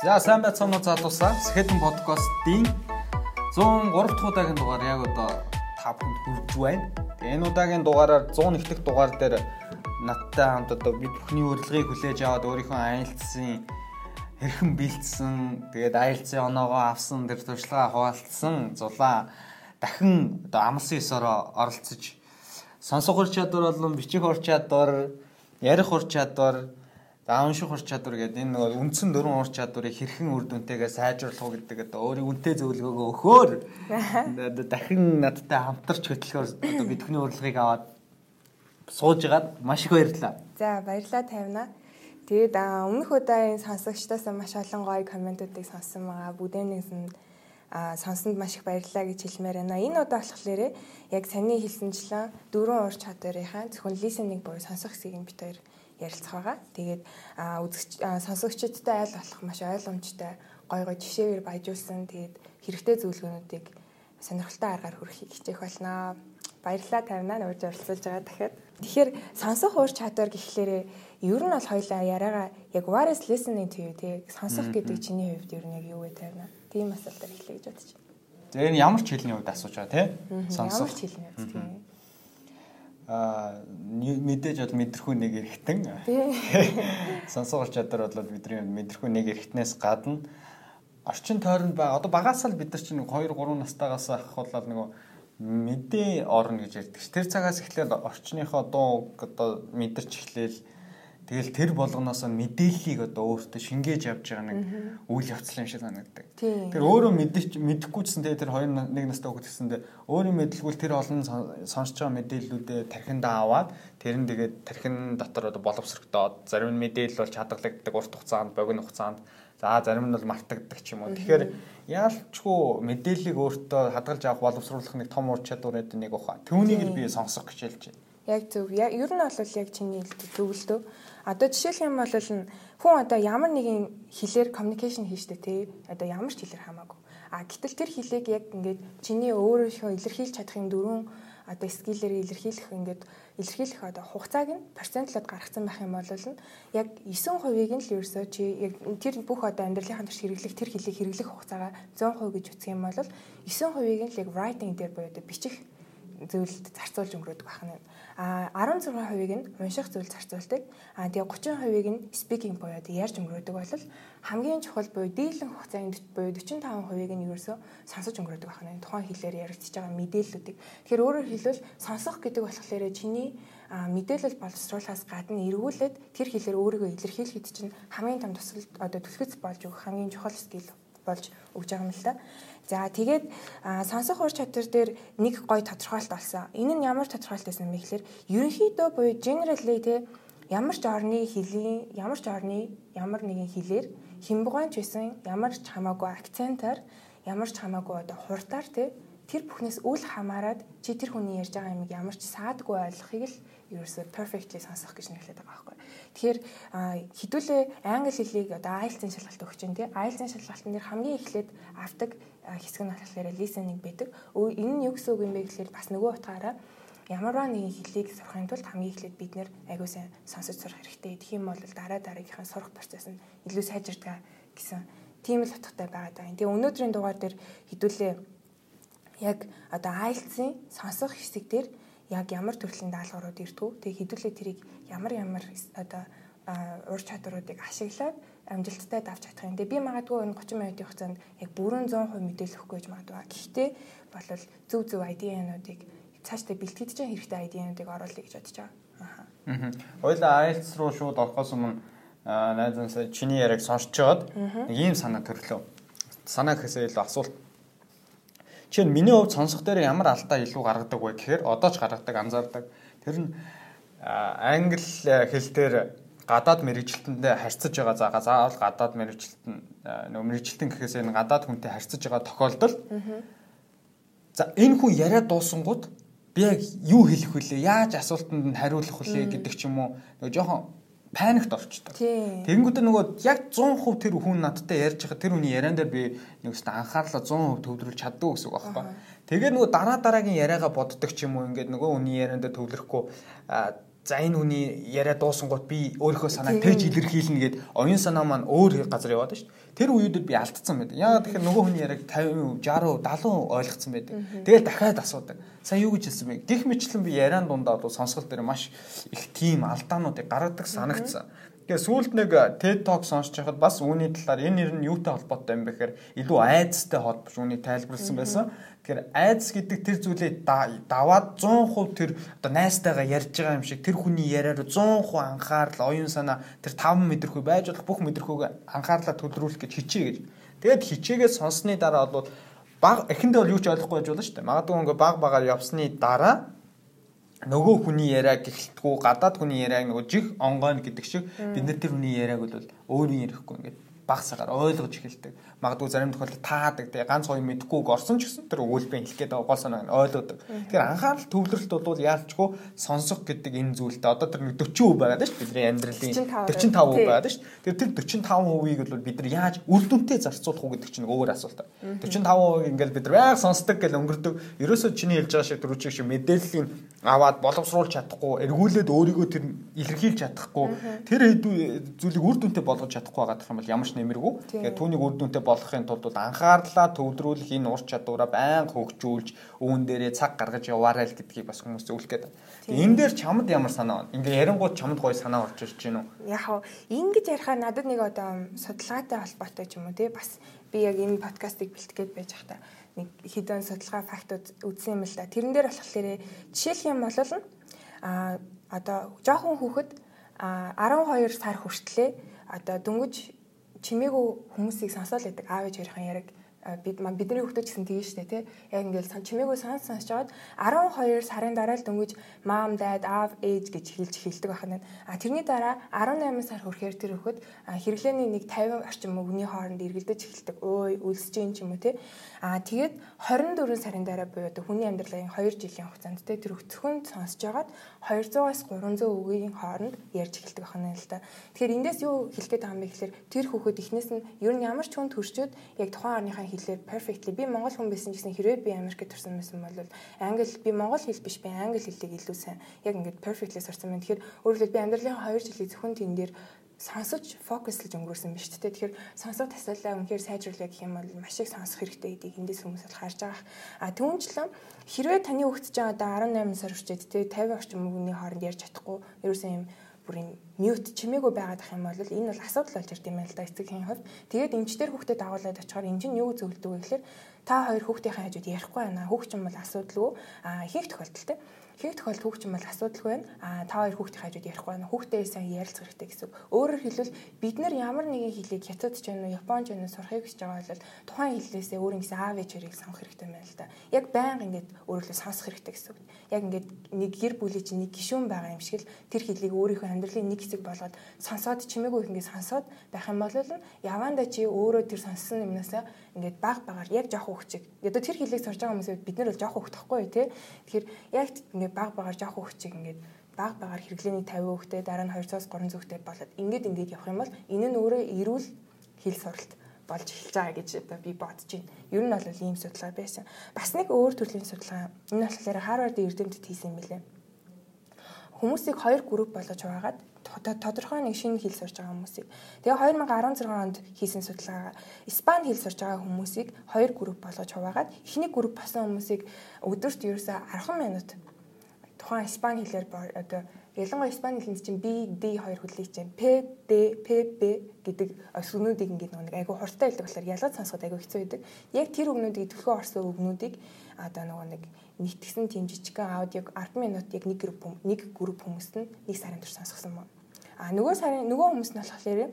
За сайн байцгаана уу залуусаа. Сэхэдэн подкастын 103 дахь удаагийн дугаар яг одоо та бүхэнд хүрж байна. Тэгээ энэ удаагийн дугаараар 101 дахь дугаар дээр надтай хамт одоо би бүхний урилгыг хүлээж аваад өөрийнхөө айлтсан хэрхэн бэлдсэн тэгээд айлцсан оноогоо авсан тэр туршлагаа хуваалцсан зулаа дахин одоо амлсан ёсороо оролцож сонсох ур чадвар болон бичих ур чадвар ярих ур чадвар За унших ур чадвар гэдэг энэ нөгөө үндсэн дөрвөн ур чадварыг хэрхэн үр дүнтэйгээ сайжруулах уу гэдэг одоо өөрийн үнэтэй зөвлөгөөгөө өгөхөөр дахин надтай хамтарч хөтлөхөөр одоо бидний урилгыг аваад сууж гаад маш их баярлалаа. За баярлалаа тавина. Тэгээд өмнөх удаагийн сонсогчдоос маш олон гоё комментуудыг сонссон байгаа. Бүдэнээс нь сонсонд маш их баярлалаа гэж хэлмээр байна. Энэ удаа болохоор яг саний хэлсэнчлэн дөрвөн ур чадварынхаа зөвхөн лисенинг буюу сонсох хэсгийг бит хоёр ярилцах байгаа. Тэгээд үзэгч сонсогчдод айл болох маш ойлгомжтой гой гой жишээгээр баяжуулсан тэгээд хэрэгтэй зөвлөгөөнүүдийг сонирхолтой аргаар хүргэхийг хичээх болно. Баярлалаа тавина нуурж оролцуулж байгаа дахиад. Тэгэхээр сонсох уур чадвар гэхлээр ер нь бол хоёлаа яриагаа яг is listening to you тий сонсох гэдэг чиний хувьд ер нь яг юу вэ тавина. Тийм асуултаар эхлэе гэж байна. За энэ ямар ч хэлний хувьд асууж байгаа тий. Сонсох. Ямар ч хэлний хувьд тий мэдээж бол мэдрэхүү нэг эргэтэн сонсогч чадвар бол бидний мэдрэхүү нэг эргэтнээс гадна орчин тойронд байгаа одоо багаас л бид нар чинь 2 3 настайгаас ахвал нөгөө мэдээ орно гэж ярьдаг. Тэр цагаас эхлээд орчныхоо дуу одоо мэдэрч эхлээл Тэгэл тэр болгоноос мэдээллийг одоо өөртөө шингээж явж байгаа нэг үйл явцлын шиг санагддаг. Тэр өөрөө мэдчих мэдэхгүйсэн тэгээ тэр хоёр нэг настай хүүхэд гэсэндээ өөрийн мэдлгүй тэр олон сонсож байгаа мэдээллүүдээ тархиндаа аваад тэр нь тэгээд тархин дотор одоо боловсрогдоод зарим нь мэдээлэл бол чадгалагддаг урт хугацаанд богино хугацаанд за зарим нь бол мартагддаг ч юм уу. Тэгэхээр яалчгүй мэдээллийг өөртөө хадгалж авах боловсруулах нэг том ур чадвар гэдэг нэг ухаа. Түүнийг л би сонсох гэж хэлж байна. Яг зөв. Ер нь бол яг чиний хэлдэг зөвлөдөө Одоо жишээлх юм бол хүн одоо ямар нэгэн хэлээр communication хийжтэй те одоо ямар ч хэлээр хамаагүй. А гэтэл тэр хэлийг яг ингээд чиний өөрийнхөө илэрхийлж чадахын дөрвөн одоо скиллээр илэрхийлэх ингээд илэрхийлэх одоо хугацааг нь процентлоод гаргацсан байх юм бол яг 9%-ийг нь л ерөөсөө чи яг тэр бүх одоо амьдралынхаа турш хэрэглэх тэр хэлийг хэрэглэх хугацаагаа 100% гэж үтгэх юм бол 9%-ийг нь л яг writing дээр буюу одоо бичих зөвлөлд зарцуулж өнгөрөөдөг байх нь. А 16%ийг нь унших зүйл зарцуулдаг. А тэгээ 30%ийг нь speaking буюу ярьж өнгөрөөдөг бол хамгийн чухал буюу дийлэн хугацаанд буюу 45%ийг нь ерөөсөө сонсож өнгөрөөдөг байх нь. Тухайн хэлээр яригдчихэж байгаа мэдээллүүдийг. Тэгэхээр өөрөөр хэлбэл сонсох гэдэг болохоор чиний мэдээлэл боловсруулахаас гадна эргүүлээд тэр хэлээр өөрийгөө илэрхийлэхэд чинь хамгийн том тусал одоо түлхэц болж өгөх хамгийн чухал скил болж өгж байгаа юм л да. За тэгээд сонсох ур чадвар дээр нэг гоё тодорхойлт олсон. Энэ нь ямар тодорхойлт байсан бэ гэхээр ерөнхийдөө буюу generally те ямар ч орны хэлийн ямар ч орны ямар нэгэн хэлээр химбугаанч байсан ямар ч хамаагүй акцентаар ямар ч хамаагүй одоо хурдаар те тэр бүхнээс үл хамааран чи тэр хүний ярьж байгаа юмыг ямар ч саадгүй ойлгохыг л ерөөсөө perfectly сонсох гэж нэрлэдэг байгаа байхгүй. Тэгэхээр хэдүүлээ англи хэлийг одоо IELTS-ийн шалгалт өгч тий IELTS-ийн шалгалтын дээр хамгийн эхлээд авдаг хэсэг нь болохоор listening байдаг. Энэ нь юу гэсэн үг юм бэ гэхээр бас нөгөө утгаараа ямарваа нэгэн хэлийг сурахын тулд хамгийн эхлээд бид нэр аягүй сайн сонсож сурах хэрэгтэй. Тэгэх юм бол дараа дараагийнхаа сурах процесс нь илүү сайжирдаг гэсэн тийм л утгатай байгаа даа. Тэгээ өнөөдрийн дугаар дээр хэдүүлээ яг одоо IELTS-ийн сонсох хэсэг дээр яг ямар төрлийн даалгаврууд ирдгүү. Тэгээ хэдүүлээ тэрийг ямар ямар одоо ур чадваруудыг ашиглаад амжилттай давж чадах юм. Тэгээ би магадгүй энэ 30 минутын хугацаанд яг бүрэн 100% мэдээлэл өгөхгүй гэж магадгүй. Гэхдээ болвол зөв зөв ID-нуудыг цаашдаа бэлтгэж чинь хэрэгтэй ID-нуудыг оруулъя гэж бодож байгаа. Аа. Хоёлаа IELTS руу шууд орохоос өмнө найзансаа чиний яриаг сонсч жоод нэг ийм санаа төрлөө. Санаа гэхээсээ илүү асуулт Жишээ нь миний хувьд сонсох дээр ямар алдаа илүү гаргадаг вэ гэхээр одоо ч гаргадаг анзаардаг. Тэр нь англи хэл дээр гадаад мэрэгжилтэндээ харьцаж байгаа заага заавал гадаад мэрэгжилтэн нөө мэрэгжилтэн гэхээс энэ гадаад хүнтэй харьцаж байгаа тохиолдол. За энэ хүн яриад дуусангууд би яг юу хэлэх вүлээ? Яаж асуултанд нь хариулах вүлээ гэдэг ч юм уу. Нөгөө жоохон паникт орчдог. Тэгэнгүүт нөгөө яг 100% тэр хүн надтай ярьж байгаа тэр хүний яриан дээр би нэг өстө анхаарлаа 100% төвлөрүүлж чаддаг гэсэн үг байхгүй. Тэгээ нөгөө дараа дараагийн яриагаа боддог ч юм уу ингээд нөгөө хүний яриан дээр төвлөрөхгүй за энэ хүний яриа дуусангууд би өөрийнхөө санааг тэгж илэрхийлнэ гэд оюун санаа маань өөр газар яваад шүү дээ. Тэр үеүүдэд би алдсан байдаг. Яагаад тэгэхээр нөгөө хүний яриаг 50%, 60%, 70% ойлгоцсон байдаг. Тэгэл дахиад асуудаг. Сая юу гэж хэлсэн бэ? Гэх мэтлэн би яриан дундаа бол сонсгол дээр маш их тийм алдаануудыг гаргадаг санагдсан. Тэгээ сүүлд нэг TED Talk сонсож байхад бас үүний талаар энэ нэр нь юутай холбоотой юм бэ гэхээр илүү айцтай холбож үүнийг тайлбарлсан байсан. Тэгэхээр айдас гэдэг тэр зүйлээ даваад 100% тэр одоо найстайгаа ярьж байгаа юм шиг тэр хүний яриаар 100% анхаарал, оюун санаа тэр 5 мэдрэхүй байж болох бүх мэдрэхүйг анхаарлаа төлрүүлэх гэж хичээ гэж. Тэгээд хичээгээ сонссны дараа бол баг эхэндээ бол юу ч ойлгохгүй байж болно шүү дээ. Магадгүй ингээ баг багаар явсны дараа нөгөө хүний яриаг гэхэлтгүү гадаад хүний яриаг нөгөө жиг онгойн гэдэг шиг бид нар тэр хүний яриаг бол өөрийн ярихгүй ингээд багсаагаар ойлгож эхэлдэг. Магадгүй зарим тохиолдолд таадаг тэгээ ганц хоёр мэдэхгүйг орсон ч гэсэн тэр өгүүлбэн хэлэх гээд гол санааг нь ойлгодог. Тэгэхээр анхаарал төвлөрөлт бол яалчгүй сонсох гэдэг энэ зүйлтэй одоо тэр 40% байгаад шүү бидний амьдралын 45% байгаад шүү. Тэр тэр 45%ийг бол бид нар яаж үр дүнтэй зарцуулах уу гэдэг чинь өөр асуулт. 45% ингээл бид нар байг сонсдог гэл өнгөрдөг. Ерөөсөө чиний хэлж байгаа шиг түрүүчиг шиг мэдээллийг аваад боловсруулж чадахгүй, эргүүлээд өөрийгөө тэр илэрхийлж чадахгүй, тэр зүйлийг үр дүнтэй болгож чадахгүй байгаа гэх юм бол ямар ч нэмэргүй. Тэгээд түүнийг үр дүнтэй болгохын тулд бол анхаарлаа төвлөрүүлэх энэ ур чадвараа байнга хөгжүүлж үүн дээрээ цаг гаргаж яваарай л гэдгийг бас хүмүүс зөвлөх гээд. Энэ дээр чамд ямар санаа байна? Ингээ ярингууд чамд гоё санаа орж ирж байна уу? Яг ингэж ярихаар надад нэг одоо судалгаатай холбоотой ч юм уу тий бас би яг энэ подкастыг бэлтгээд байж хата нэг хэдэн судалгаа фактууд үзсэн юм л да. Тэрэн дээр болохоор жишээлх юм бол а одоо жоохон хүүхэд 12 сар хүртлээ одоо дөнгөж чимээгүй хүмүүсийг сонсоол байдаг аав ээж хоёрын яриг бид бидний хүмүүс гэсэн шүү дээ тий. Яг ингээл чимээгүй санс сонсож жоод 12 сарын дараа л дөнгөж mom dad аав ээж гэж хэлж хэлдэг байна. А тэрний дараа 18 сар хүрэхээр тэр хөхөд хэрэглээний нэг 50 орчим өвгний хооронд эргэлдэж эхэлдэг. Өө үлсэж юм ч юм уу тий. А тэгээд 24 сарын дараа буюу одоо хүний амьдралын 2 жилийн хугацаанд тий тэр зөвхөн сонсож жагаад 200-аас 300 үгийн хооронд ярьж эхэлдэг байна л да. Тэгэхээр эндээс юу хэлэх гээд байгаа юм бэ гэхээр тэр хөхөд эхнээс нь ер нь ямар ч хүн төрчөөд яг тухайн орныхаа хэлээр perfectly би монгол хүн байсан гэсэн хэрвээ би Америкт төрсэн байсан бол англи би монгол хэл биш би англи хэлийг илүү сайн яг ингээд perfectly сурсан байна. Тэгэхээр өөрөлд би амьдралын 2 жилийн зөвхөн тэн дээр сонсож фокуслж өнгөрөөсөн биз дээ. Тэгэхээр сонсох тасалаа үнэхээр сайжруулъя гэх юм бол маш их сонсох хэрэгтэй гэдгийг эндээс хүмүүс бол харж байгаа. А түүнчлэн хэрвээ таны хөгтөж байгаа одоо 18 сар хүрчээд те 50 орчим мөнгөний хооронд ярьж чадахгүй ерөөсөн юм бүр юм мьют чимээгүй байгаад ах юм бол энэ бол асуудал болж ирд юм байна л да эцгийн хувьд. Тэгээд эмчтэр хүүхдэд дагуулад очихоор энэ чинь юу зөвлөдөг вэ гэхээр та хоёр хүүхдийн хажууд ярихгүй байна. Хүүхд ч юм бол асуудалгүй. А ихэнх тохиолдолд Хийг тохиолдолд хүүхд чинь бол асуудалгүй байна. А та хоёр хүүхдийн хажууд ярихгүй байна. Хүүхдээ сайн ярилцах хэрэгтэй гэсэн. Өөрөөр хэлбэл бид нар ямар нэгэн хэлийг хятад ч юм уу, японч юм уу сурахыг гэж байгаа бол тухайн хэллээсээ өөр ингэсэн аав ээж хоёрыг сонгох хэрэгтэй байна л да. Яг байнга ингэж өөрөлдөө сонсох хэрэгтэй гэсэн. Яг ингэж нэг гэр бүлийн чинь нэг гишүүн байгаа юм шиг л тэр хэлийг өөрийнхөө амьдралын нэг хэсэг болгоод сонсоод чимээгүй ингэ сонсоод байх юм бол явандаа чи өөрөө тэр сонссон юмнаас ингээд баг багаар яг жоох хөвчиг. Одоо тэр хэлийг сурж байгаа хүмүүс бид нар бол жоох хөвтөхгүй тий. Тэгэхээр яг ингээд баг багаар жоох хөвчиг ингээд баг багаар хэрэглээний 50 хөвтэй дараа нь 200-аас 300 хөвтэй болоод ингээд ингээд явах юм бол энэ нь өөрөө эрүүл хэл суралт болж эхэлж байгаа гэж одоо би бодож байна. Ер нь бол ийм судалгаа байсан. Бас нэг өөр төрлийн судалгаа. Энэ болохоор Харвардын эрдэмтэд хийсэн юм билээ. Хүмүүсийг хоёр групп болгож хуваагаад тодорхой нэг шинэ хэл сурж байгаа хүмүүсийг. Тэгээ 2016 онд хийсэн судалгаа Испани хэл сурж байгаа хүмүүсийг хоёр групп болгож хуваагаад эхний групп басан хүмүүсийг өдөрт ерөөсө 10 минут тухайн Испани хэлээр одоо ялангуяа Испани хэлэнд чинь B, D хоёр хүлээг чинь P, D, P, B гэдэг өсгөнүүдийг ингээд нэг айгу хурдтай хэлдэг болохоор ялгаж сонсоход айгу хэцүү байдаг. Яг тэр үгнүүдийг төлхөө орсон үгнүүдийг одоо нөгөө нэг нийтгсэн тийм жижигхэн аудиог 10 минут яг нэг групп нэг групп хүмүүст нь нэг сарын турш сонсгосон байна. А нөгөө сарын нөгөө хүмүүс нь болохоор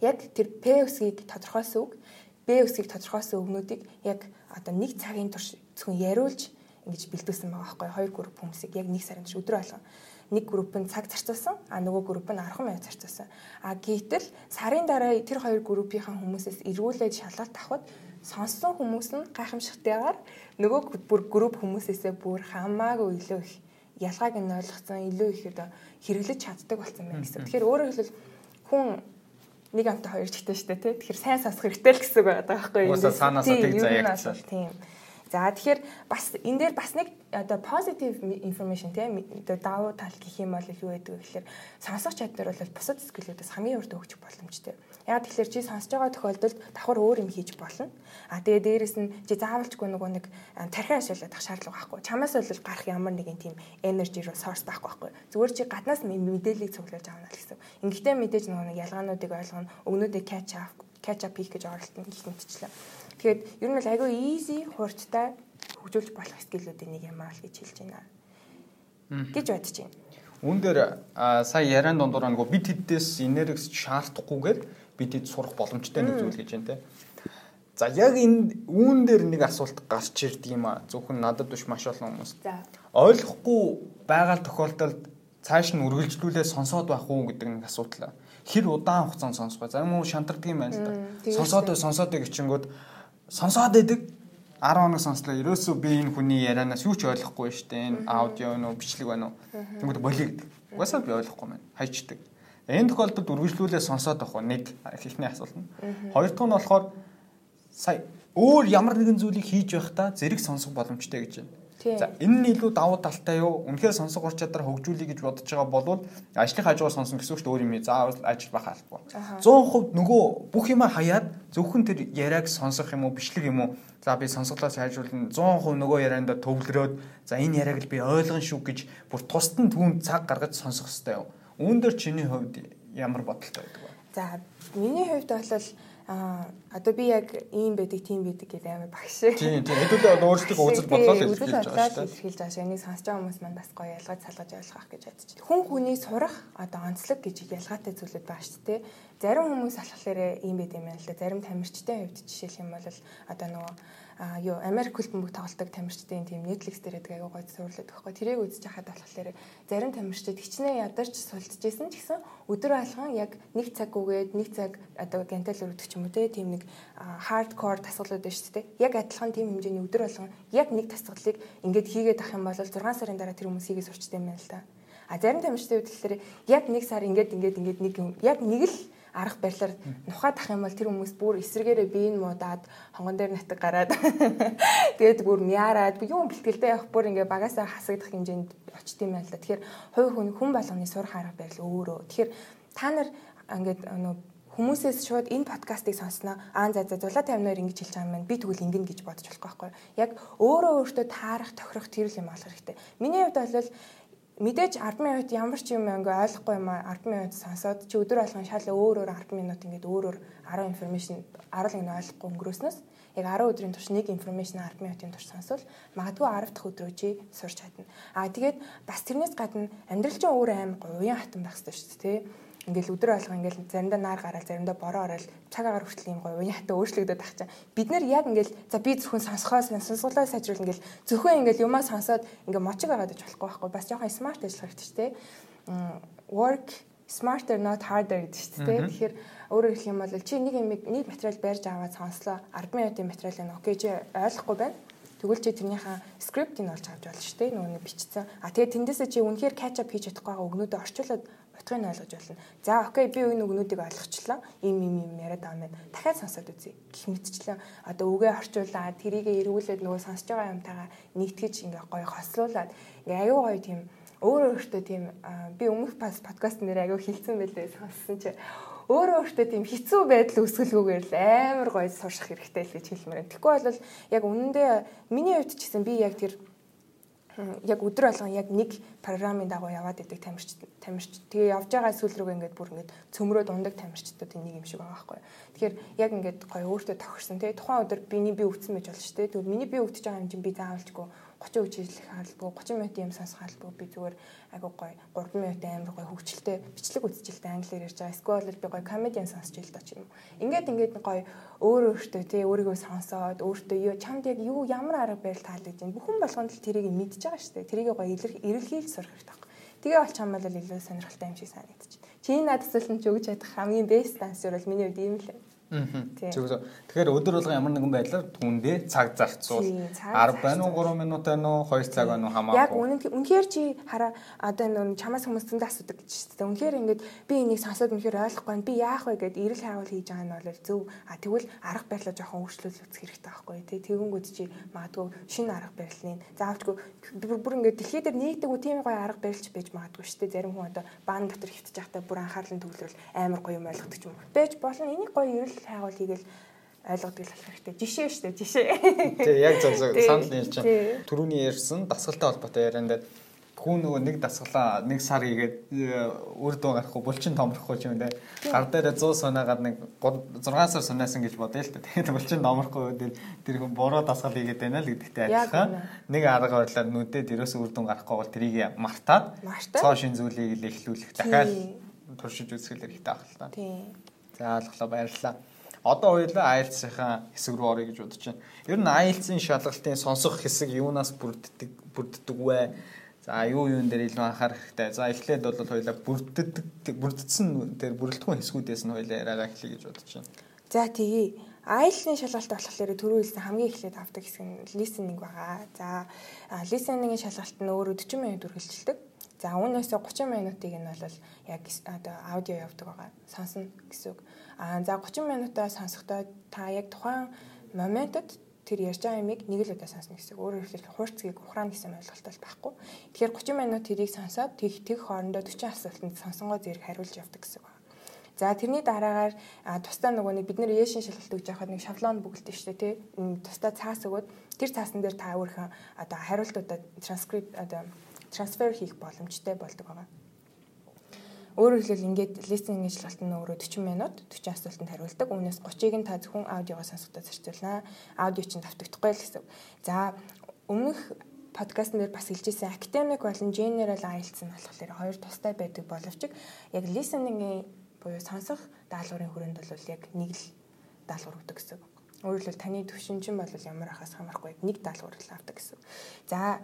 яг тэр P үсгийг тодорхойлсон үг, B үсгийг тодорхойлсон үгнүүдийг яг одоо нэг цагийн турш зөвхөн яриулж ингэж бэлдүүлсэн байгаа байхгүй хоёр групп хүмүүсийг яг нэг сарын турш өдрөө алга нэг групп нь цаг зарцуулсан а нөгөө групп нь 10 минут зарцуулсан а гэтэл сарын дараа тэр хоёр группийнхаа хүмүүсээс эргүүлээд шалгалт авахд сонссон хүмүүс нь гайхамшигтайгаар нөгөө бүр групп хүмүүсээсээ бүр хамаагүй илүү их ялгааг нь ойлгоцсон илүү их одоо хэрэглэж чаддаг болсон байна гэсэн. Тэгэхээр өөрөөр хэлбэл хүн нэг амтаа хоёр чигтэй шүү дээ тий. Тэгэхээр сайн сонсох хэрэгтэй л гэсэн үг байгаа байхгүй юу? Уусаа цаанаасаа тэг заяагцсан. Тийм. За тэгэхээр бас энэ дээр бас нэг одоо positive information тийм одоо давуу тал гэх юм бол юу гэдэг вэ гэхээр сонсох чадвар бол бусад скиллүүдээс хамгийн урд өгч боломжтой. Яг тэгэхээр чи сонсож байгаа тохиолдолд давхар өөр юм хийж болно. А тэгээ дээрэс нь чи заавалчгүй нөгөө нэг тархиа ашиглах шаардлага байхгүй. Чамаас бол гарах ямар нэгэн тийм energy source байхгүй байхгүй. Зүгээр чи гаднаас мэдээллийг цуглуулж авна л гэсэн. Ингэхдээ мэдээж нөгөө нэг ялгаануудыг ойлгоно, өгнүүдийг catch up catch up хийх гэж оролдоно гэх мэтчлээ. Тэгэхээр ер нь бол айгүй easy хурдтай хөгжүүлж болох скиллүүдийн нэг юм аа л гэж хэлж байна. гэж бодож байна. Үүн дээр сая яриан дундуур нөгөө бид хэддээс энергис шаардахгүйгээр бид хэд сурах боломжтой нэг зүйл гэж байна те. За яг энэ үүн дээр нэг асуулт гарч ирдэг юм а. Зөвхөн надад биш маш олон хүмүүс. За. Ойлгохгүй байгаа тохиолдолд цааш нь үргэлжлүүлээ сонсоод байх уу гэдэг нэг асуудал. Хэр удаан хугацаанд сонсох вэ? Зарим хүмүүс шантардаг юм байна л да. Сонсоод сонсоод гिचэнгүүд сонсоод идэг 10 хоног сонслоо. Ерөөсөө би энэ хүний ярианаас юу ч ойлгохгүй шүү дээ. Энэ аудио нөө бичлэг байна уу? Тэнгүүд болиё гэдэг. Угаасаа би ойлгохгүй маань. Хайчдаг. Энэ тохиолдолд үргэлжлүүлээ сонсоод авах нэг ихний асуулт нь. Хоёр дахь нь болохоор сая өөр ямар нэгэн зүйлийг хийж байхдаа зэрэг сонсох боломжтой гэж байна. За энэ нь илүү давуу талтай юу? Үнэхээр сонсох ур чадвар хөгжүүлэе гэж бодож байгаа бол ажлын хажуугаар сонсон гэсэн үг дээ өөр юм заавал ажил байх албагүй. 100% нөгөө бүх юма хаяад зөвхөн тэр яриаг сонсох юм уу бичлэг юм уу? За би сонсголоо сайжруулна 100% нөгөө ярианда төвлөрөөд за энэ яриаг л би ойлгон шүү гэж бүр тусдан түүнд цаг гаргаж сонсох хэрэгтэй юу? Үүн дээр чиний хувьд ямар бодолтой байдаг вэ? За миний хувьд бол Аа одоо би яг ийм байдаг, тийм байдаг гэдэг амар багш. Тийм, тийм. Хэдүүлээ одоо өөрсдөө үзэл бодлоо хэлж байгаа шүү дээ. Хэлж байгаа шүү. Энийг сонсож байгаа хүмүүс маань бас гоё ялгаж салгаж ойлгох гэж бодож байна. Хүн хүний сурах одоо онцлог гэж ялгаатай зүйлүүд байгаа шүү дээ. Зарим хүмүүс болохоор ийм байд юм байна л да. Зарим тамирчтай хувьд жишээлх юм бол одоо нөгөө а юу Америк хөлбөмбөг тоглолтог тамирчдын тийм Netflix дээр байдаг аягүй гоё зурлаад байхгүй. Тэрийг үзэж хахад болохоор зарим тамирчдад хичнээн ядарч сулдчихсэн ч гэсэн өдөр алган яг нэг цаг үгээд нэг цаг одоо гантел өргөдөг ч юм уу тийм нэг хардкор тасгалууд байна шүү дээ. Яг адилхан тийм хэмжээний өдөр алган яг нэг тасгалыг ингээд хийгээд ах юм бол 6 сарын дараа тэр хүмүүс хийгээ сурчтай юм байна л да а зарим тамирчдын хувьд болохоор яг нэг сар ингээд ингээд ингээд нэг яг нэг л арга барилаар нухаад ах юм бол тэр хүмүүс бүр эсрэгээрээ биеийн муудаад хонгон дээр натаг гараад тэгээд бүр мяараад юу бэлтгэлтэй явах бүр ингээ багасаа хасагдах хэмжээнд очт юм байна л да. Тэгэхээр хувь хүн хүн болгоны сурах арга барил өөрөө. Тэгэхээр та нар ингээд нөө хүмүүсээс шууд энэ подкастыг сонсноо аа за за зулаа 52 ингэж хэлж байгаа юм. Би тэгвэл ингэн гэж бодож болох байхгүй. Яг өөрөө өөртөө таарах, тохирох тэр л юм болох хэрэгтэй. Миний хувьд бол мэдээж 10 минут ямар ч юм ингээ ойлгохгүй юм 10 минут сонсоод чи өдөр болгон шал өөр өөр 10 минут ингээд өөр өөр 10 информашн 10 л ингээ ойлгохгүй өнгөрөөснөөс яг 10 өдрийн турш нэг информашн 10 минутын турш сонсвол магадгүй 10 дахь өдрөө чи сурч чадна. Аа тэгээд бас тэрнээс гадна амьдрал чинь өөр аим гоё уян хатан байх хэрэгтэй шүү дээ ингээл өдөр алга ингээл заримдаа наар гараад заримдаа бороо ороод цаг агаар хүртэл юм гоё уяатаа өөрчлөгдөд тах чаа. Бид нэр яг ингээл за би зөвхөн сонсохоос сонсголоо сайжруул ингээл зөвхөн ингээл юмаа сонсоод ингээ мочиг агаад иж болохгүй байхгүй. Бас жоохон смарт ажиллах хэрэгтэй шүү дээ. Work smarter not harder гэдэг шүү дээ. Тэгэхээр өөрөөр хэлэх юм бол чи нэг юм нэг материал барьж аваад сонслоо 10 минутын материал нь окей чи ойлгохгүй байна Тэгвэл чи тэрнийхээ скриптийг олж авч болно шүү дээ. Нөгөө бичсэн. А тэгээд тэндээсээ чи үнэхээр catch up хийж чадахгүй байгаа өгнөдөө орчуулад утгыг нь ойлгож болно. За окей би энэ өгнүүдийг ойлгочлаа. Им им им яриад байгаа юм. Дахиад сонсоод үзье. Гэх мэтчлээ. Одоо үгээ орчуулаад тэрийгэ эргүүлээд нөгөө сонсож байгаа юмтайгаа нэгтгэж ингээ гоё хослуулад ингээ аюу гоё тийм өөр өөртөө тийм би өмнөх пас подкаст нэр аягүй хилцсэн байлээ сонссон чи өөрөө өөртөө тийм хэцүү байдал үүсгэлгүйгээр л амар гоё сурах хэрэгтэй л гэж хэлмээр. Тэгэхгүй бол яг үнэндээ миний хувьд ч гэсэн би яг тэр яг өдөр болгон яг нэг програмын дагуу яваад идэг тамирч тамирч тэгээ явж байгаа сүүл рүүгээ ингээд бүр ингээд цөмрөө дундаг тамирчдуудын нэг юм шиг байгаа байхгүй. Тэгэхээр яг ингээд гоё өөртөө тохирсон тэгээ тухайн өдөр биний би өвдсөн байж болно шүү дээ. Тэгвэл миний би өвдөж байгаа юм чинь би заавалжгүй 30 үеч хийх хаалбгүй 30 минутын юм сонсох хаалбгүй би зүгээр айгуу гоё 3 минутын амар гоё хөвчлөлтэй бичлэг үзчихэлтэй англиар ярьж байгаа. Эсвэл би гоё комедиан сонсч та ч юм. Ингээд ингээд гоё өөр өөртөө тий өөрийгөө сонсоод өөртөө юу чамд яг юу ямар арга барил таалагдж байна. Бүхэн болгонд л тэрийг мэдж байгаа шүү дээ. Тэрийг гоё эрэлхийлж сурах хэрэгтэй. Тэгээ бол чам бол илүү сонирхолтой юм шиг санагдчих. Чи надад асуулт нь ч өгч чадах хамгийн бест ансер бол миний хувьд ийм л байна. Тэгэхээр өдөр болгон ямар нэгэн байдлаар түндээ цаг зарцуул. 10 байна уу 3 минут байна уу 2 цаг байна уу хамаагүй. Яг үнэхээр чи хараа одоо нөө чамаас хүмүүс зөндөө асуудаг гэж шүү дээ. Үнэхээр ингээд би энийг сонсоод үнэхээр ойлгохгүй байна. Би яах вэ гэд эрэл хайгуул хийж байгаа нь бол зөв. А тэгвэл арга барилаа жоохон өөрчлөлт үзэх хэрэгтэй байхгүй тий. Тэгэнгүүт чи магадгүй шинэ арга барилны заавчгүй бүр ингээд дэлхий дээр нэгдэг үү тийм гоё арга барилч байж магадгүй шүү дээ. Зарим хүн одоо баан дотор хөвтөж байхдаа бүр анхаарлын төвлөрөл амар гоё юм ойлгодог юм. Бэж болно. Энийг гоё эрэл хайгуул хийгээл ойлгодог л болох хэрэгтэй. Жишээ шүү дээ, жишээ. Тий, яг зөв зөв санал нийлж байна. Төрөүний ярьсан дасгалтай холбоотой ярианд хүн нөгөө нэг дасгалаа нэг сар игээд үр дүн гарахгүй булчин томрохгүй юм даа. Гар дээр 100 сунаагаад нэг 6 сар сунаасан гэж бодъё л та. Тэгээд булчин томрохгүй тэр тэр хүн бороо дасгал игээд байна л гэдэгтэй адилхан. Нэг арга барилаар нүдээ дээрээс үр дүн гарахгүй бол тэрийг мартаад цоо шин зүйлийг л эхлүүлэх дахиад туршиж үзэх хэрэгтэй байх л та. Тийм. За алглаа баярлалаа. Одоо хоёулаа IELTS-ийн хэсэг рүү орё гэж бодож байна. Ер нь IELTS-ийн шалгалтын сонсох хэсэг юунаас бүрддэг бүрддэг вэ? За юу юун дээр илүү анхаарах хэрэгтэй. За эхлээд бол хоёулаа бүрддэг бүрдсэн тэр бүрэлдэхүүн хэсгүүдээс нь хоёулаа яриагаа эхлэе гэж бодож байна. За тэгье. IELTS-ийн шалгалт болохоор түрүү хэлсэн хамгийн эхлээд авдаг хэсэг нь listening байгаа. За listening-ийн шалгалт нь өөрөө 40 минут үргэлжилдэг. За үүнээс 30 минутыг нь бол яг одоо аудио явдаг байгаа. Сонсно гэсэн үг. Аа за 30 минутаа сонсохдоо та яг тухайн моментод тэр ярьж байгаа юмыг нэг л удаа сонсно гэсэн. Өөрөөр хэлбэл хуурцгийг ухраана гэсэн ойлголтол байхгүй. Тэгэхээр 30 минут тэрийг сонсоод тэг тэг хоорондоо 40 асуултанд сонсонгоо зэрэг хариулж явдаг гэсэн байна. За тэрний дараагаар тусдаа нөгөө нэг бид нэр яшин шалгалт өгж байхад нэг шаблон шүү дээ тий. Тусдаа цаас өгөөд тэр цаасан дээр та өөрийнхөө одоо хариултуудаа транскрипт одоо трансфер хийх боломжтой болдог байгаа. Өөрөөр хэлбэл ингээд листинг ажиллагалт нь өөрөө 40 минут 40 асуултанд хариулдаг. Үүнээс 30-ыг нь та зөвхөн аудиогоо сонсохдоо зарцуулнаа. Аудио чинь давтагдахгүй л гэсэн. За өмнөх подкастн дээр бас хэлжсэн academic болон general IELTS нь болохоор хоёр тустай байдаг боловч яг listening-ийн буюу сонсох даалгаврын хүрээнд бол яг нэг л даалгавар өгдөг гэсэн. Өөрөөр хэлбэл таны төвшин чинь бол ямар ахаас хамаарахгүй нэг даалгавар л авдаг гэсэн. За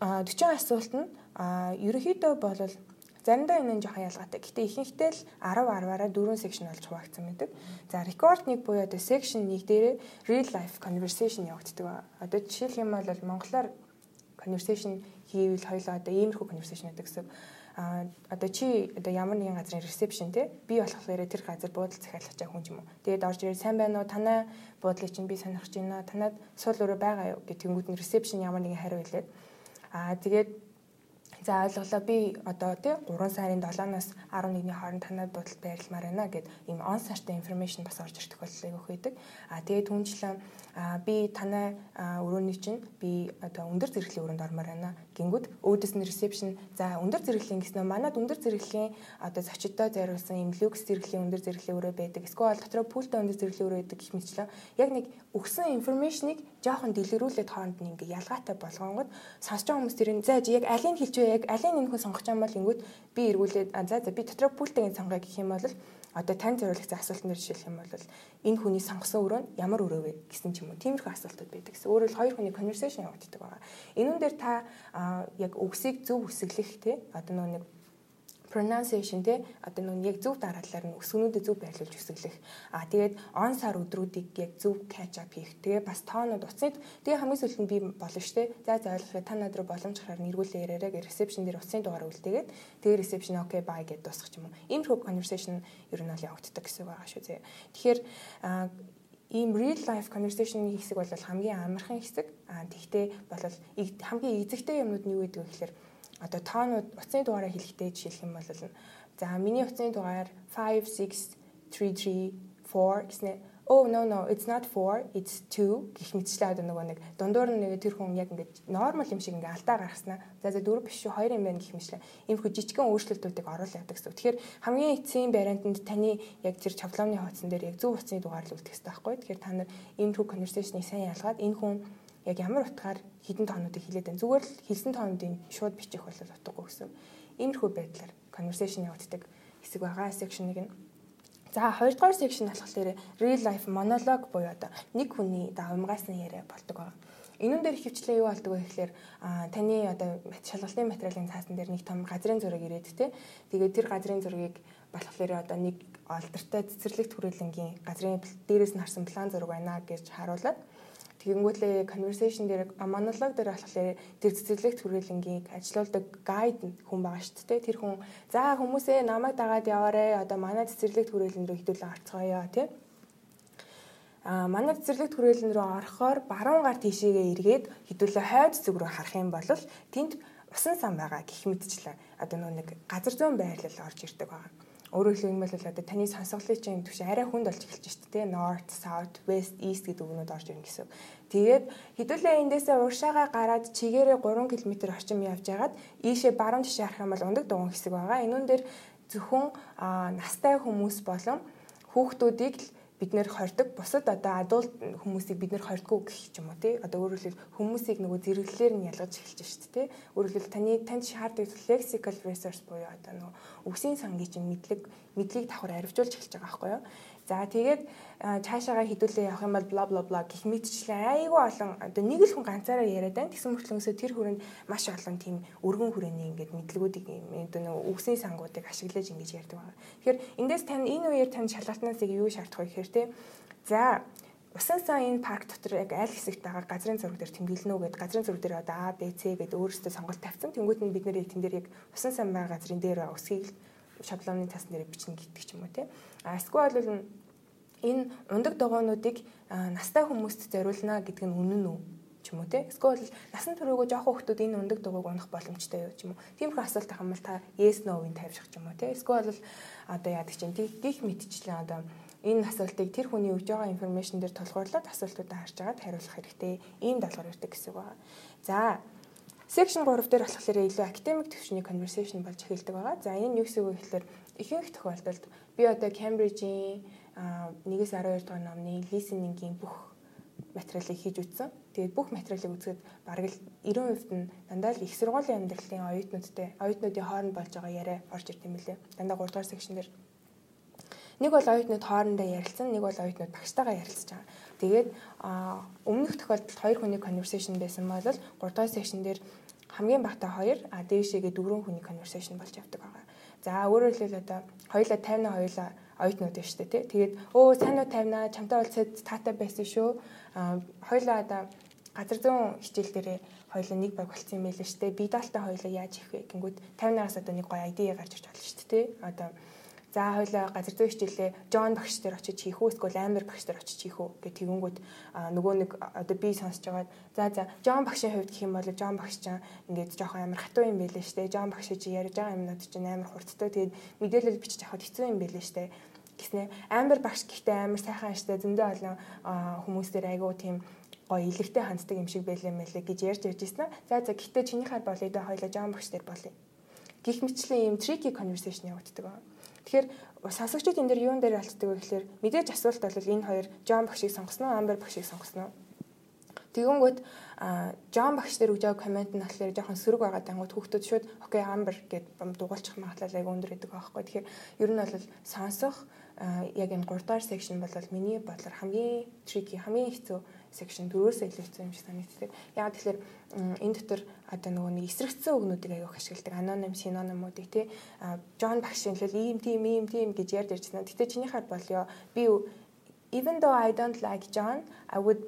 40 асуулт нь ерөнхийдөө бол заримдаа энэ нь жоохон ялгаатай. Гэтэ ихэнхдээ л 10 10-аараа 4 section болж хуваагдсан байдаг. За record нэг буюу одоо section 1 дээрээ real life conversation явагддаг. Одоо жишээлх юм бол монголоор conversation хийвэл хоёлоо одоо иймэрхүү conversation гэдэг гэсэн а одоо чи одоо ямар нэгэн газрын ресепшн те би болохоор тэр газар буудал захиалгах чаа хүн юм уу. Тэгээд орж ирээ сайн байна уу? Танай буудлыг чинь би сонирхож байна. Танад суул өрөө байгаа юу гэх тэнгууд нь ресепшн ямар нэгэн хариу хэлээд аа тэгээд За ойлголоо би одоо тий 3 сарын 7-наас 11-ний хооронд танад бодол байрламаар байна гэд ийм он сартай информашн бас орж ирэх боллыг өгөх байдаг. А тэгээд түнчлэн би танай өрөөний чинь би одоо өндөр зэрэглийн өрөөнд ормоор байна. Гингүүд өөдөөс нь ресепшн за өндөр зэрэглийн гэснээр манад өндөр зэрэглийн одоо зочдтой зориулсан ийм люкс зэрэглийн өндөр зэрэглийн өрөө байдаг. Эсвэл дотроо пүүлтэй өндөр зэрэглийн өрөө байдаг гэх мэтчлэн яг нэг өгсөн информашныг жоохон дэлгэрүүлээд хооронд нь ингээ ялгаатай болгонгод сонсож байгаа хүмүүс тэрийг за яг алийг хэлж яг алийг энэ хүн сонгох юм бол ингүүд би эргүүлээд за за би дотроо пүүлтэйг сонгоё гэх юм бол одоо тань зориулсан асуултанд жишээлх юм бол энэ хүний сонгосон өрөө нь ямар өрөө вэ гэсэн ч юм уу тиймэрхүү асуултууд байдаг гэсэн. Өөрөөр хоёр хүний conversation явагддаг байгаа. Энүүн дээр та яг үгсийг зөв үсэглэх те одоо нэг pronunciation те одоо нүн яг зөв дараалалаар нь өсгөнүүдэд зөв байрлуулж өсөглөх. А тэгээд on сар өдрүүдийг яг зөв catch up хийх. Тэгээ бас тоонууд уцныг тэгээ хамгийн сүүлд нь би болно штэ. За за ойлгохыг та над руу боломж гараар нэргүүлээ яриараа гэ reception дээр уцны дугаар үлдээгээд тэгээ reception okay bye гэд дуусгах юм. Иймэрхүү conversation ер нь бол явагддаг гэсэн байгаа шүү зэ. Тэгэхээр ийм real life conversation хэсэг бол хамгийн амархан хэсэг. А тэгтээ бол хамгийн эзэгтэй юмнууд нь юу гэдэг вэ гэхээр одоо тоонууд утасны дугаараа хэлэхдээ жишээлх юм бол за миний утасны дугаар 5 6 3 3 4 гэснээр oh no no it's not 4 it's 2 гэх мэтчлээ одоо нөгөө нэг дундуур нь нэг тэр хүн яг ингээд нормал юм шиг ингээд алдаа гаргаснаа за за дөрөв биш шүү хоёр юм байна гэх мэтчлээ иймэрхүү жижигхэн өөрчлөлтүүдийг оруулаад явдаг гэсэн. Тэгэхээр хамгийн эцсийн бариантанд таны яг тэр шаблоны хуудсан дээр яг зөв утасны дугаар л үлдэх хэрэгтэй байхгүй. Тэгэхээр та нар иймэрхүү conversation-ыг сайн ялгаад энэ хүн яг ямар утгаар хідэн тоонуудыг хэлээд байна. Зүгээр л хэлсэн тоонуудыг шууд бичих бол утгагүй гэсэн. Иймэрхүү байдлаар conversation явагддаг хэсэг байгаа section нэг нь. За хоёрдугаар section болохоор real life monologue буюу одоо нэг хүний да умгаасны яриа болдог байгаа. Энүүн дээр хөвчлээ юу болдог вэ гэхээр таны одоо шалгалтын материалын цаасан дээр нэг том газрын зураг ирээд те. Тэгээд тэр газрын зургийг болохоор одоо нэг олдортой цэцэрлэгт хүрээлэнгийн газрын дээрээс нь харсан план зураг байна гэж харуулад Тэгэнгүүтлээ conversation дээр монолог дээр болохоор тэр цэцэрлэгт хүрээлэнгийн ажилуулдаг гайд хүн байгаа шүү дээ. Тэр хүн за хүмүүсээ намайг дагаад яваарэ. Одоо манай цэцэрлэгт хүрээлэн рүү хідүүлэн орцгоё тий а манай цэцэрлэгт хүрээлэн рүү орохоор баруун гар тийшээгээ эргээд хэдүүлээ хойд зүг рүү харах юм бол тэнд усан сан байгаа гэх мэтчлээ одоо нэг газар зүүн байрлал орж ирдэг байгаа. Өөрөөр хэлбэл одоо таны сонсголын чинь түвш арай хүнд болж эхэлж шүү дээ. North, South, West, East гэдэг үгнүүд орж ирнэ гэсэн. Тэгээд хэдүүлээ эндээсээ уршаагаа гараад чигээрээ 3 км орчим явж байгаад ийшээ баруун тишээ харах юм бол ундаг дугуун хэсэг байгаа. Энүүн дээр зөвхөн настай хүмүүс болон хүүхдүүдийг л бид нэр хордог. Бусад одоо адуулт хүмүүсийг бид нэр хордгоо гэх юм уу тий? Одоо өөрөөр хэлбэл хүмүүсийг нөгөө зэрэглэлээр нь ялгаж эхэлж шүү дээ тий? Өөрөөр хэлбэл таны танд шаарддаг lexical resource буюу одоо нөгөө үгсийн сангийн чинь мэдлэг мэдлийг давхар арвжуулж эхэлж байгаа байхгүй юу За тэгээд цаашаагаа хідүүлээ явах юм бол бла бла бла гэх мэтчлээ айгүй олон одоо нэг л хүн ганцаараа яриад байна. Тэгсэн мөртлөөсөө тэр хүрээнд маш олон тийм өргөн хүрээний ингээд мэдлгүүдийг одоо нэг үгсийн сангуудыг ашиглаж ингэж ярьдаг байна. Тэгэхээр эндээс тань энэ үеэр тань шалгалтнаас юу шаардах вэ гэхээр те за Усан сан энэ парк дотор яг аль хэсэгт байгаа газрын зураг дээр тэмдэглэнэ үү гэд газрын зураг дээр одоо А, Б, С гэд өөрөөсөө сонголт тавьсан. Тэнгүүд нь бид нэр яг тэн дээр яг усан сан байгаа газрын дээр өсгийг шаблоны цасн дээр бичнэ гэдэг ч юм уу те. А эсвэл бол энэ ундаг догоонуудыг настай хүмүүст зориулна гэдэг нь үнэн үү ч юм уу те эсвэл насан туршаагүй жоохон хүмүүс энэ ундаг дугуйг унах боломжтой юу ч юм уу тиймэрхүү асуулт ахын бол та yes no-ыг тавьчих ч юм уу те эсвэл одоо яадаг чинь гих мэдчлэн одоо энэ асуултыг тэр хүний өгж байгаа информашн дээр тулгуурлаад асуултуудаа харж агаад хариулах хэрэгтэй ийм даалгавар ирдэг гэсэн үг байна. За Section 3 дээр болохоор илүү academic төвшний conversation болж эхэлдэг байгаа. За энэ юу гэсэн үг гэхээр ихэнх тохиолдолд би одоо Cambridge-ийн 1-ээс 12 дугаар номны listening-ийн бүх материалыг хийж үтсэн. Тэгээд бүх материалыг үзэхэд бараг л 90% нь дандаа л их сургуулийн амьдралын оюутнуудтай оюутнуудын хооронд болж байгаа яриа орж ирд юм лээ. Дандаа 3 дугаар секшн дээр нэг бол оюутнууд хоорондоо ярилцсан, нэг бол оюутнууд багштайгаа ярилцж байгаа. Тэгээд өмнөх тохиолдолд хоёр хүний conversation байсан бол 3 дугаар секшн дээр хамгийн багтаа 2 а дээшээгээ 4 хүний conversation болж явдаг байгаа. За өөрөөр хэлбэл одоо хоёулаа 50 хоёулаа оюутнууд байна шүү дээ тий. Тэгээд өө сайн уу тавина чамтай уулзаад таатай байсан шүү. Аа хоёлаа одоо газар зүүн хичээл дээрээ хоёлаа нэг баг болцсон юм байл шүү дээ. Би даалтаа хоёлаа яаж их вэ гингүүд 50-аас одоо нэг гоё ID гарч ирж болно шүү дээ тий. Одоо За хоёлаа газар зүйн хичээлээ Джон багш дээр очиж хийх үү эсвэл Амбер багш дээр очиж хийх үү гэх тэгэнгүүт нөгөө нэг одоо би сонсож байгаад за за Джон багшийн хувьд гэх юм бол Джон багш чинь ингээд жоохон амар хатуу юм байлээ штэ Джон багш чи ярьж байгаа юмнууд чинь амар хурдтай тэгээд мэдээлэл бичиж авахд хэцүү юм байлээ штэ гэснэ Амбер багш гэхдээ амар сайхан штэ зөндөө олон хүмүүстээр айгуу тийм гоё илэгтэй ханддаг юм шиг байлаа мэлээ гэж ярьж ярьж ирсэн. За за гэхдээ чиний хаад болъё да хоёлаа Джон багш дээр болъё. Гэх мэтчлэн ийм tricky conversation явагддаг байна. Тэгэхээр сонсогчид энэ дэр юун дээр алддаг вэ гэхээр мэдээж асуулт бол энэ хоёр Джон багшийг сонгосноо, Амбер багшийг сонгосноо. Тэгэнгүүт Джон багш дээр өгж байгаа комент нь болохоор жоохон сөрөг байгаа дангууд хүүхдүүд шууд окей Амбер гэд дугуулчих магадлал аяг өндөр гэдэг байхгүй. Тэгэхээр ер нь бол сонсох яг энэ 3 дахь section бол миний бодлоор хамгийн tricky, хамгийн хэцүү section дөрөөсөө илүү хэцүү юм шиг санагддаг. Яг тэгэхээр энэ дотор одоо нөгөө нэг эсрэгцсэн үгнүүдийг аяух ашигладаг аноним синонимуудыг тий Джон багшийн л ийм тийм ийм тийм гэж ярьж ирсэн. Гэтэ чиний хаад болё би even though I don't like John I would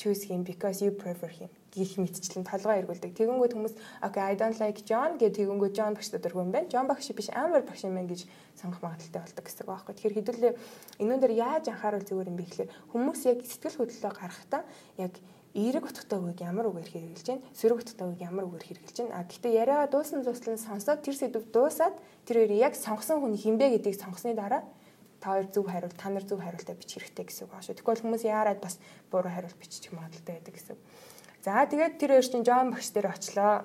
choose him because you prefer him гих мэдчлэн толгой эргүүлдэг. Тэгэнгүүт хүмүүс okay I don't like John гэх тэгэнгүүт John багш дөрөв юм байна. John багш биш амар багш юм байна гэж сонгох магадaltaй болдог гэсэн үг байхгүй. Тэгэхээр хэдүүлээ энүүн дээр яаж анхааруул зүгээр юм бэ гэхээр хүмүүс яг сэтгэл хөдлөлөө гаргахдаа яг эерэг утгатай үгийг ямар үгээр хэрэгжилж байна, сөрөг утгатай үгийг ямар үгээр хэрэгжилж байна. А гэхдээ яриа дуусан зуслан сонсоод тэр сэдв дуусаад тэр хоёрыг яг сонгосон хүн хинбэ гэдгийг сонгосны дараа та хоёр зөв хариулт, та нар зөв хариултаа бичих хэрэгтэй гэсэн үг аашгүй. Тэгвэл хүмүүс яарад бас буруу хариулт бичих магадaltaй байдаг гэсэн. За тэгээд тэр хоёр чинь Жон багш дээр очлоо.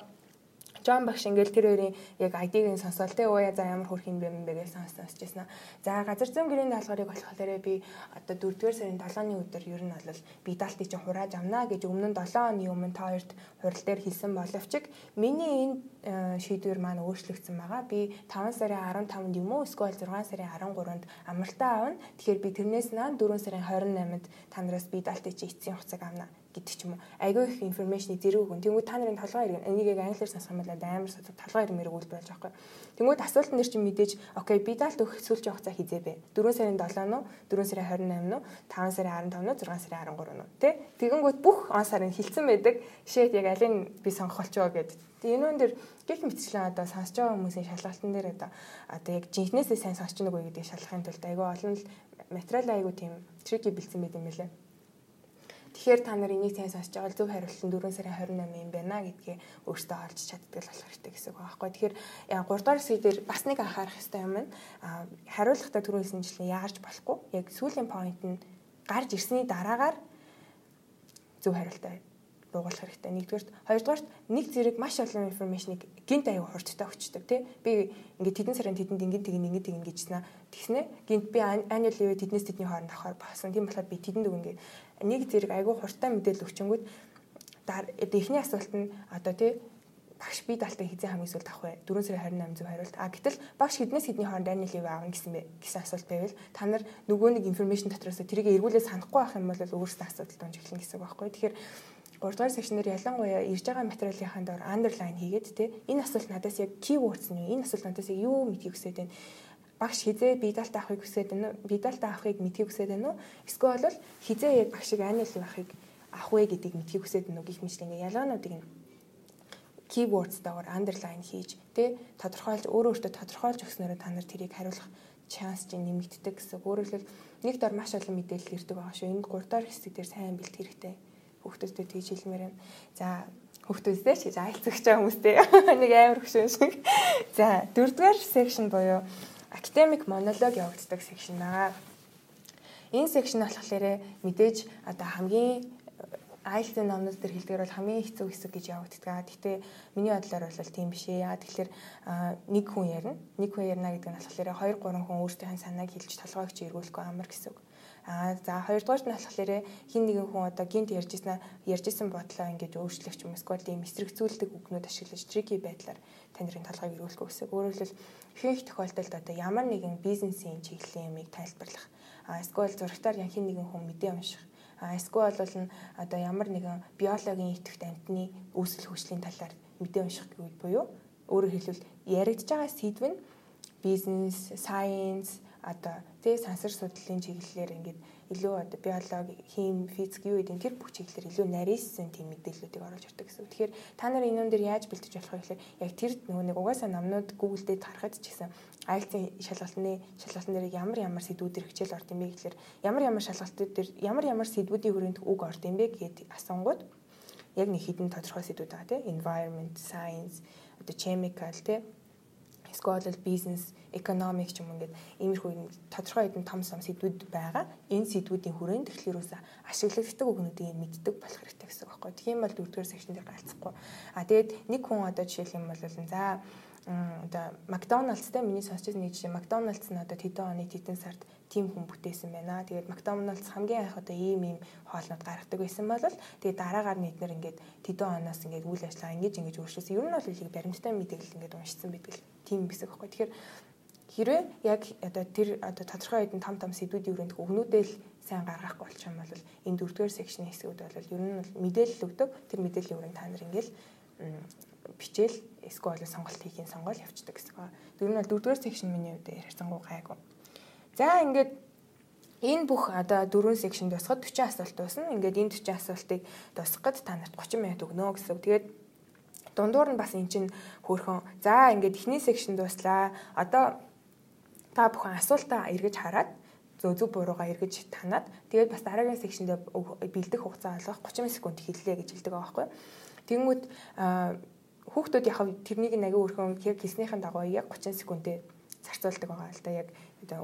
Жон багш ингээл тэр хоёрын яг ID-г сонсоол те ууя за ямар хөрх юм бэ юм бэ гэж сонс сонсч байсан. За газар зүйн гэрийн даалгаврыг болохоор би одоо 4-р сарын 7-ны өдөр ер нь бол би даалтыг чинь хурааж авна гэж өмнө нь 7 оны өмнө та хоёрт хурал дээр хэлсэн боловч миний энэ э, шийдвэр маань өөрчлөгдсөн байгаа. Би 5 сарын 15-нд юм уу эсвэл 6 сарын 13-нд амралтаа авна. Тэгэхээр би тэрнээс наан 4 сарын 28-нд та нараас би даалтыг чи эцсийн хугацааг авна гэдэг ч юм уу. Айгүй их информашны зэрэг өгөн. Тэнгүүд та нарын толгой иргэн энийг яг англиар сонсох юм бол амар сод толгой ирмээр өгүүлбэр болж байгаа байхгүй. Тэнгүүд асуултан дээр чинь мэдээж окей би даалт өгөх сүүлч явах цаа хизээ бэ. 4 сарын 7 нь 4 сарын 28 нь 5 сарын 15 нь 6 сарын 13 нь тий. Тэгэнгүүт бүх он сарын хилцэн байдаг. Жишээд яг алийг би сонгох болчоо гэд. Тэгээ энэ өндөр гих мэтчлэн одоо сонсож байгаа хүмүүсийн шалгалтын дээр одоо одоо яг жинхнээсээ сайн сонсч үе гэдэг шалгахын тулд айгүй олон материал айгүй тийм трики бэлдсэн байт юм лээ. Тэгэхээр та нар энийг сайн сонсож байгаа зөв хариулт нь 4 сарын 28 юм байна гэдгээ өөртөө олж чаддаг л болох хэрэгтэй гэсэн үг байхгүй. Тэгэхээр 3 дугаар хэсэг дээр бас нэг анхаарах хэрэгтэй юм байна. Хариулахдаа түрүү хэлсэнчлэн яарч болохгүй. Яг сүүлийн point нь гарч ирсний дараагаар зөв хариултаа буугуулах хэрэгтэй. Нэгдүгээрт, хоёрдугаарт нэг зэрэг маш олон информашныг гинт аюу хурдтай өгчдөг тий. Би ингээд тэдэн сарын тэдэнд ингээд тэгин ингээд тэгин гэжснэ. Тэгснэ гинт би annual leave тэднээс тэдний хооронд авахар басан. Тийм болохоор би тэдэнд үг ингээд нэг зэрэг аюу хурдтай мэдээлэл өгчөнгүүд эхний асуулт нь одоо тий багш би даалтаа хизээ хамгийн сүүлд авах вэ? 4 сарын 28 зөв хариулт. А гэтэл багш хэднээс хэдний хооронд annual leave аавна гэсэн бэ гэсэн асуулт байвал та нар нөгөө нэг информашн дотроос тэрийг эргүүлээ санахгүй байх юм бол өөрсдөө асуудал дунж эхлэн гэсэн үг байхгүй. Тэгэхээр 3 дугаар секшнээр ялангуяа ирж байгаа материалынхаа доор underline хийгээд те энэ асуулт надаас яг keywords нь юу? Энэ асуулт надаас яг юу мэдхийг хүсэж байна? Багш хизээ бидалт авахыг хүсэж байна уу? Бидалт авахыг мэдхийг хүсэж байна уу? Эсвэл бол хизээ яг багшиг анил авахыг авах вэ гэдгийг мэдхийг хүсэж байна уу гэх мэт ингээ ялгаануудыг нь keywords дагаар underline хийж тэ тодорхойлж өөрөө өөртөө тодорхойлж өгснөөрөө та нар тэрийг хариулах chance чинь нэмэгддэг гэсэн. Өөрөөр нэг дор маш олон мэдээлэл ирдэг байгаа шүү. Энэ 3 дахь хэсэг дээр сайн бэлт хэрэгтэй хүүхдүүдэд тэгж хэлмээр байна. За хүүхдүүдтэй ч айлцагч хүмүүстэй нэг амар хөшөө шиг. За дөрөвдүгээр section буюу academic monologue явагддаг section байгаа. Энэ section болохоор мэдээж одоо хамгийн IELTS-ийн номнууд дээр хэлдгээр бол хамгийн хэцүү хэсэг гэж явагддаг. Гэхдээ миний бодлоор бол тийм биш ээ. Яа тэгэхээр нэг хүн ярина. Нэг хүн ярина гэдэг нь болохоор 2 3 хүн өөрсдийн санааг хэлж толгойг чи эргүүлэхгүй амар гэсэн үг. Аа за хоёрдугаарт нь болохоор хин нэгэн хүн одоо гинт ярьжсэн ярьжсэн бодлоо ингэж өөрчлөх юм эсвэл ийм эсрэгцүүлдэг үгнүүд ашиглаж tricky байдлаар таньрын талхайг ирүүлэх гэсэн. Өөрөөр хэлбэл ихэнх тохиолдолд одоо ямар нэгэн бизнесийн чиглэлийн юмыг тайлбарлах. Эсвэл зурагтаар хин нэгэн хүн мэдээ унших. Эсвэл бол нь одоо ямар нэгэн биологийн идэвхт амтны үүсэл хүчлийн талаар мэдээ унших гэвэл буюу өөрөөр хэлбэл яригдж байгаа сэдв нь бизнес, science одоо тий сансар судлалын чиглэлээр ингээд илүү одоо биологи, хим, физик юу гэдэг тэр бүх чиглэлээр илүү нарийнсэн тийм мэдээллүүдийг оруулж ирдэг гэсэн. Тэгэхээр та нар энэ юм дээр яаж бэлтэж болох вэ гэхээр яг тэр нөгөө нэг угаасаа номнууд Google дээр харахад ч гэсэн IELTS-ийн шалгалтны шалгалтын дээр ямар ямар сэдвүүдэр хичээл орд юм бэ гэхээр ямар ямар шалгалтууд дээр ямар ямар сэдвүүдийн хүрээнд үг орд юм бэ гэдэг асуунгууд яг нэг хідэн тодорхой сэдвүүд байгаа тийм environment, science, одоо chemical тийм эсвэл бизнес, экономик ч юм ингээд иймэрхүү тодорхой хэдэн том сум сэдвүүд байгаа. Энэ сэдвүүдийн хүрээнд тэгэхээр үсэ ашиглагддаг үгнүүдийг мэддэг болох хэрэгтэй гэсэн үг байхгүй. Тийм бол дөрөвдүгээр секшн дээр галзахгүй. А тэгээд нэг хүн одоо жишээлх юм бол за одоо Макдоналдс те миний сонсч байгаа нэг жишээ Макдоналдс нь одоо тэдэн оны тэдэн сард тим хүн бүтээсэн байна. Тэгээд Макдоналдс хамгийн анх одоо ийм ийм хоолнууд гаргадаг байсан бол тэгээд дараагаар нь эднэр ингээд тэдэн оноос ингээд үйл ажиллагаа ингэж ингэж өөрчлөсөн. Ер нь бол их баримттай мэдээлэл ингээд уншсан байдаг тийм хэсэг байхгүй. Тэгэхээр хэрвээ яг одоо тэр одоо тодорхой хэдэн том том сэдвүүдийн хүрээнд өгнүүдээ л сайн гаргахгүй болчих юм бол энэ дөрөвдүгээр секшны хэсгүүд бол ер нь мэдээлэл өгдөг. Тэр мэдээллийн хүрээнд та нар ингээл бичээл эсвэл сонголт хийхин сонгол явцдаг гэсэн. Тэр нь бол дөрөвдүгээр секшн миний хувьд ярьсангуу гайгүй. За ингээд энэ бүх одоо дөрвөн секшн дуусахад 40 асуулт дуусна. Ингээд энэ 40 асуултыг дуусгахад та нарт 30 минут өгнө гэсэн. Тэгээд дундуур нь бас эн чинь хөөрхөн. За ингээд эхний секшн дуслаа. Одоо та бүхэн асуултаа эргэж хараад зөв зөв буруугаа эргэж танаад тэгээд бас дараагийн секшндээ бэлдэх хугацаа олгох 30 секунд хэллээ гэж хэлдэг байгаа байхгүй. Тэнгүүд хүүхдүүд яг тэрнийг нэг өөрхөн яг хэлснийхэн дагуу яг 30 секундэд зарцуулдаг байгаа л да яг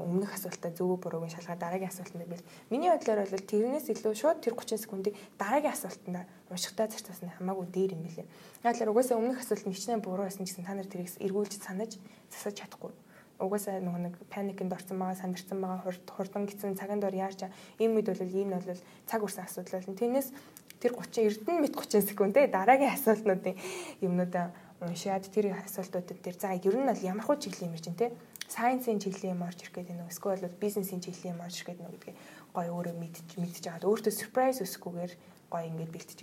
өмнөх асуултаа зөв бурууг нь шалгаад дараагийн асуултанд бил. Миний бодлоор бол тэрнээс илүү шууд тэр 30 секундыг дараагийн асуултанд уншихтаа зарцуулсан хамаагүй дээр юм билээ. Яг л угаасаа өмнөх асуулт нь хичнээн буруу байсан гэсэн та нар тэрийг эргүүлж санаж засаж чадахгүй. Угаасаа нөгөө нэг паникнд орсон байгаа, сандарсан байгаа, хурдан гисэн цагаан дор яарч ийм үед бол нь бол цаг үрсэн асуудал болно. Тэрнээс тэр 30 эрдэнэ мэд 30 секунд те дараагийн асуултнуудын юмнуудаа уншаад тэр асуултуудад тэр за ер нь бол ямар хуу чиглэлийн юм чинь те сайенсийн чиглэлийн юм орж ирэх гэдэг нь эсвэл бизнесийн чиглэлийн юм орж ирэх гэдэг нь гэдгийг гой өөрөө мэдж мэдж аваад өөртөө surprise өсөхгүйгээр гоё ингээд бэлтэж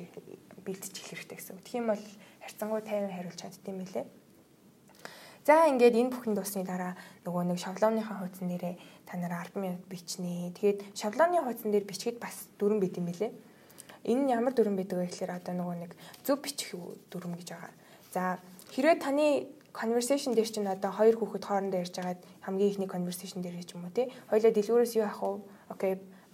бэлтэж эхлэх хэрэгтэй гэсэн. Тэгэх юм бол харьцангуй тайван хариулж чаддсан юм билэ. За ингээд энэ бүхэн дуусны дараа нөгөө нэг шаблоныхаа хуудсан дээрээ та нараа 10 минут бичнэ. Тэгээд шаблоны хуудсан дээр бичгээд бас дүрэн бит юм билэ. Энэ нь ямар дүрэн байдаг вэ гэхээр одоо нөгөө нэг зөв бичих дүрм гэж байгаа. За хэрвээ таны conversation дээр чинь одоо хоёр хүүхэд хоорондоо ярьж байгаад хамгийн ихний conversation дээр ч юм уу тий. Хоёлаа дэлгүүрээс юу авах вэ? Окей,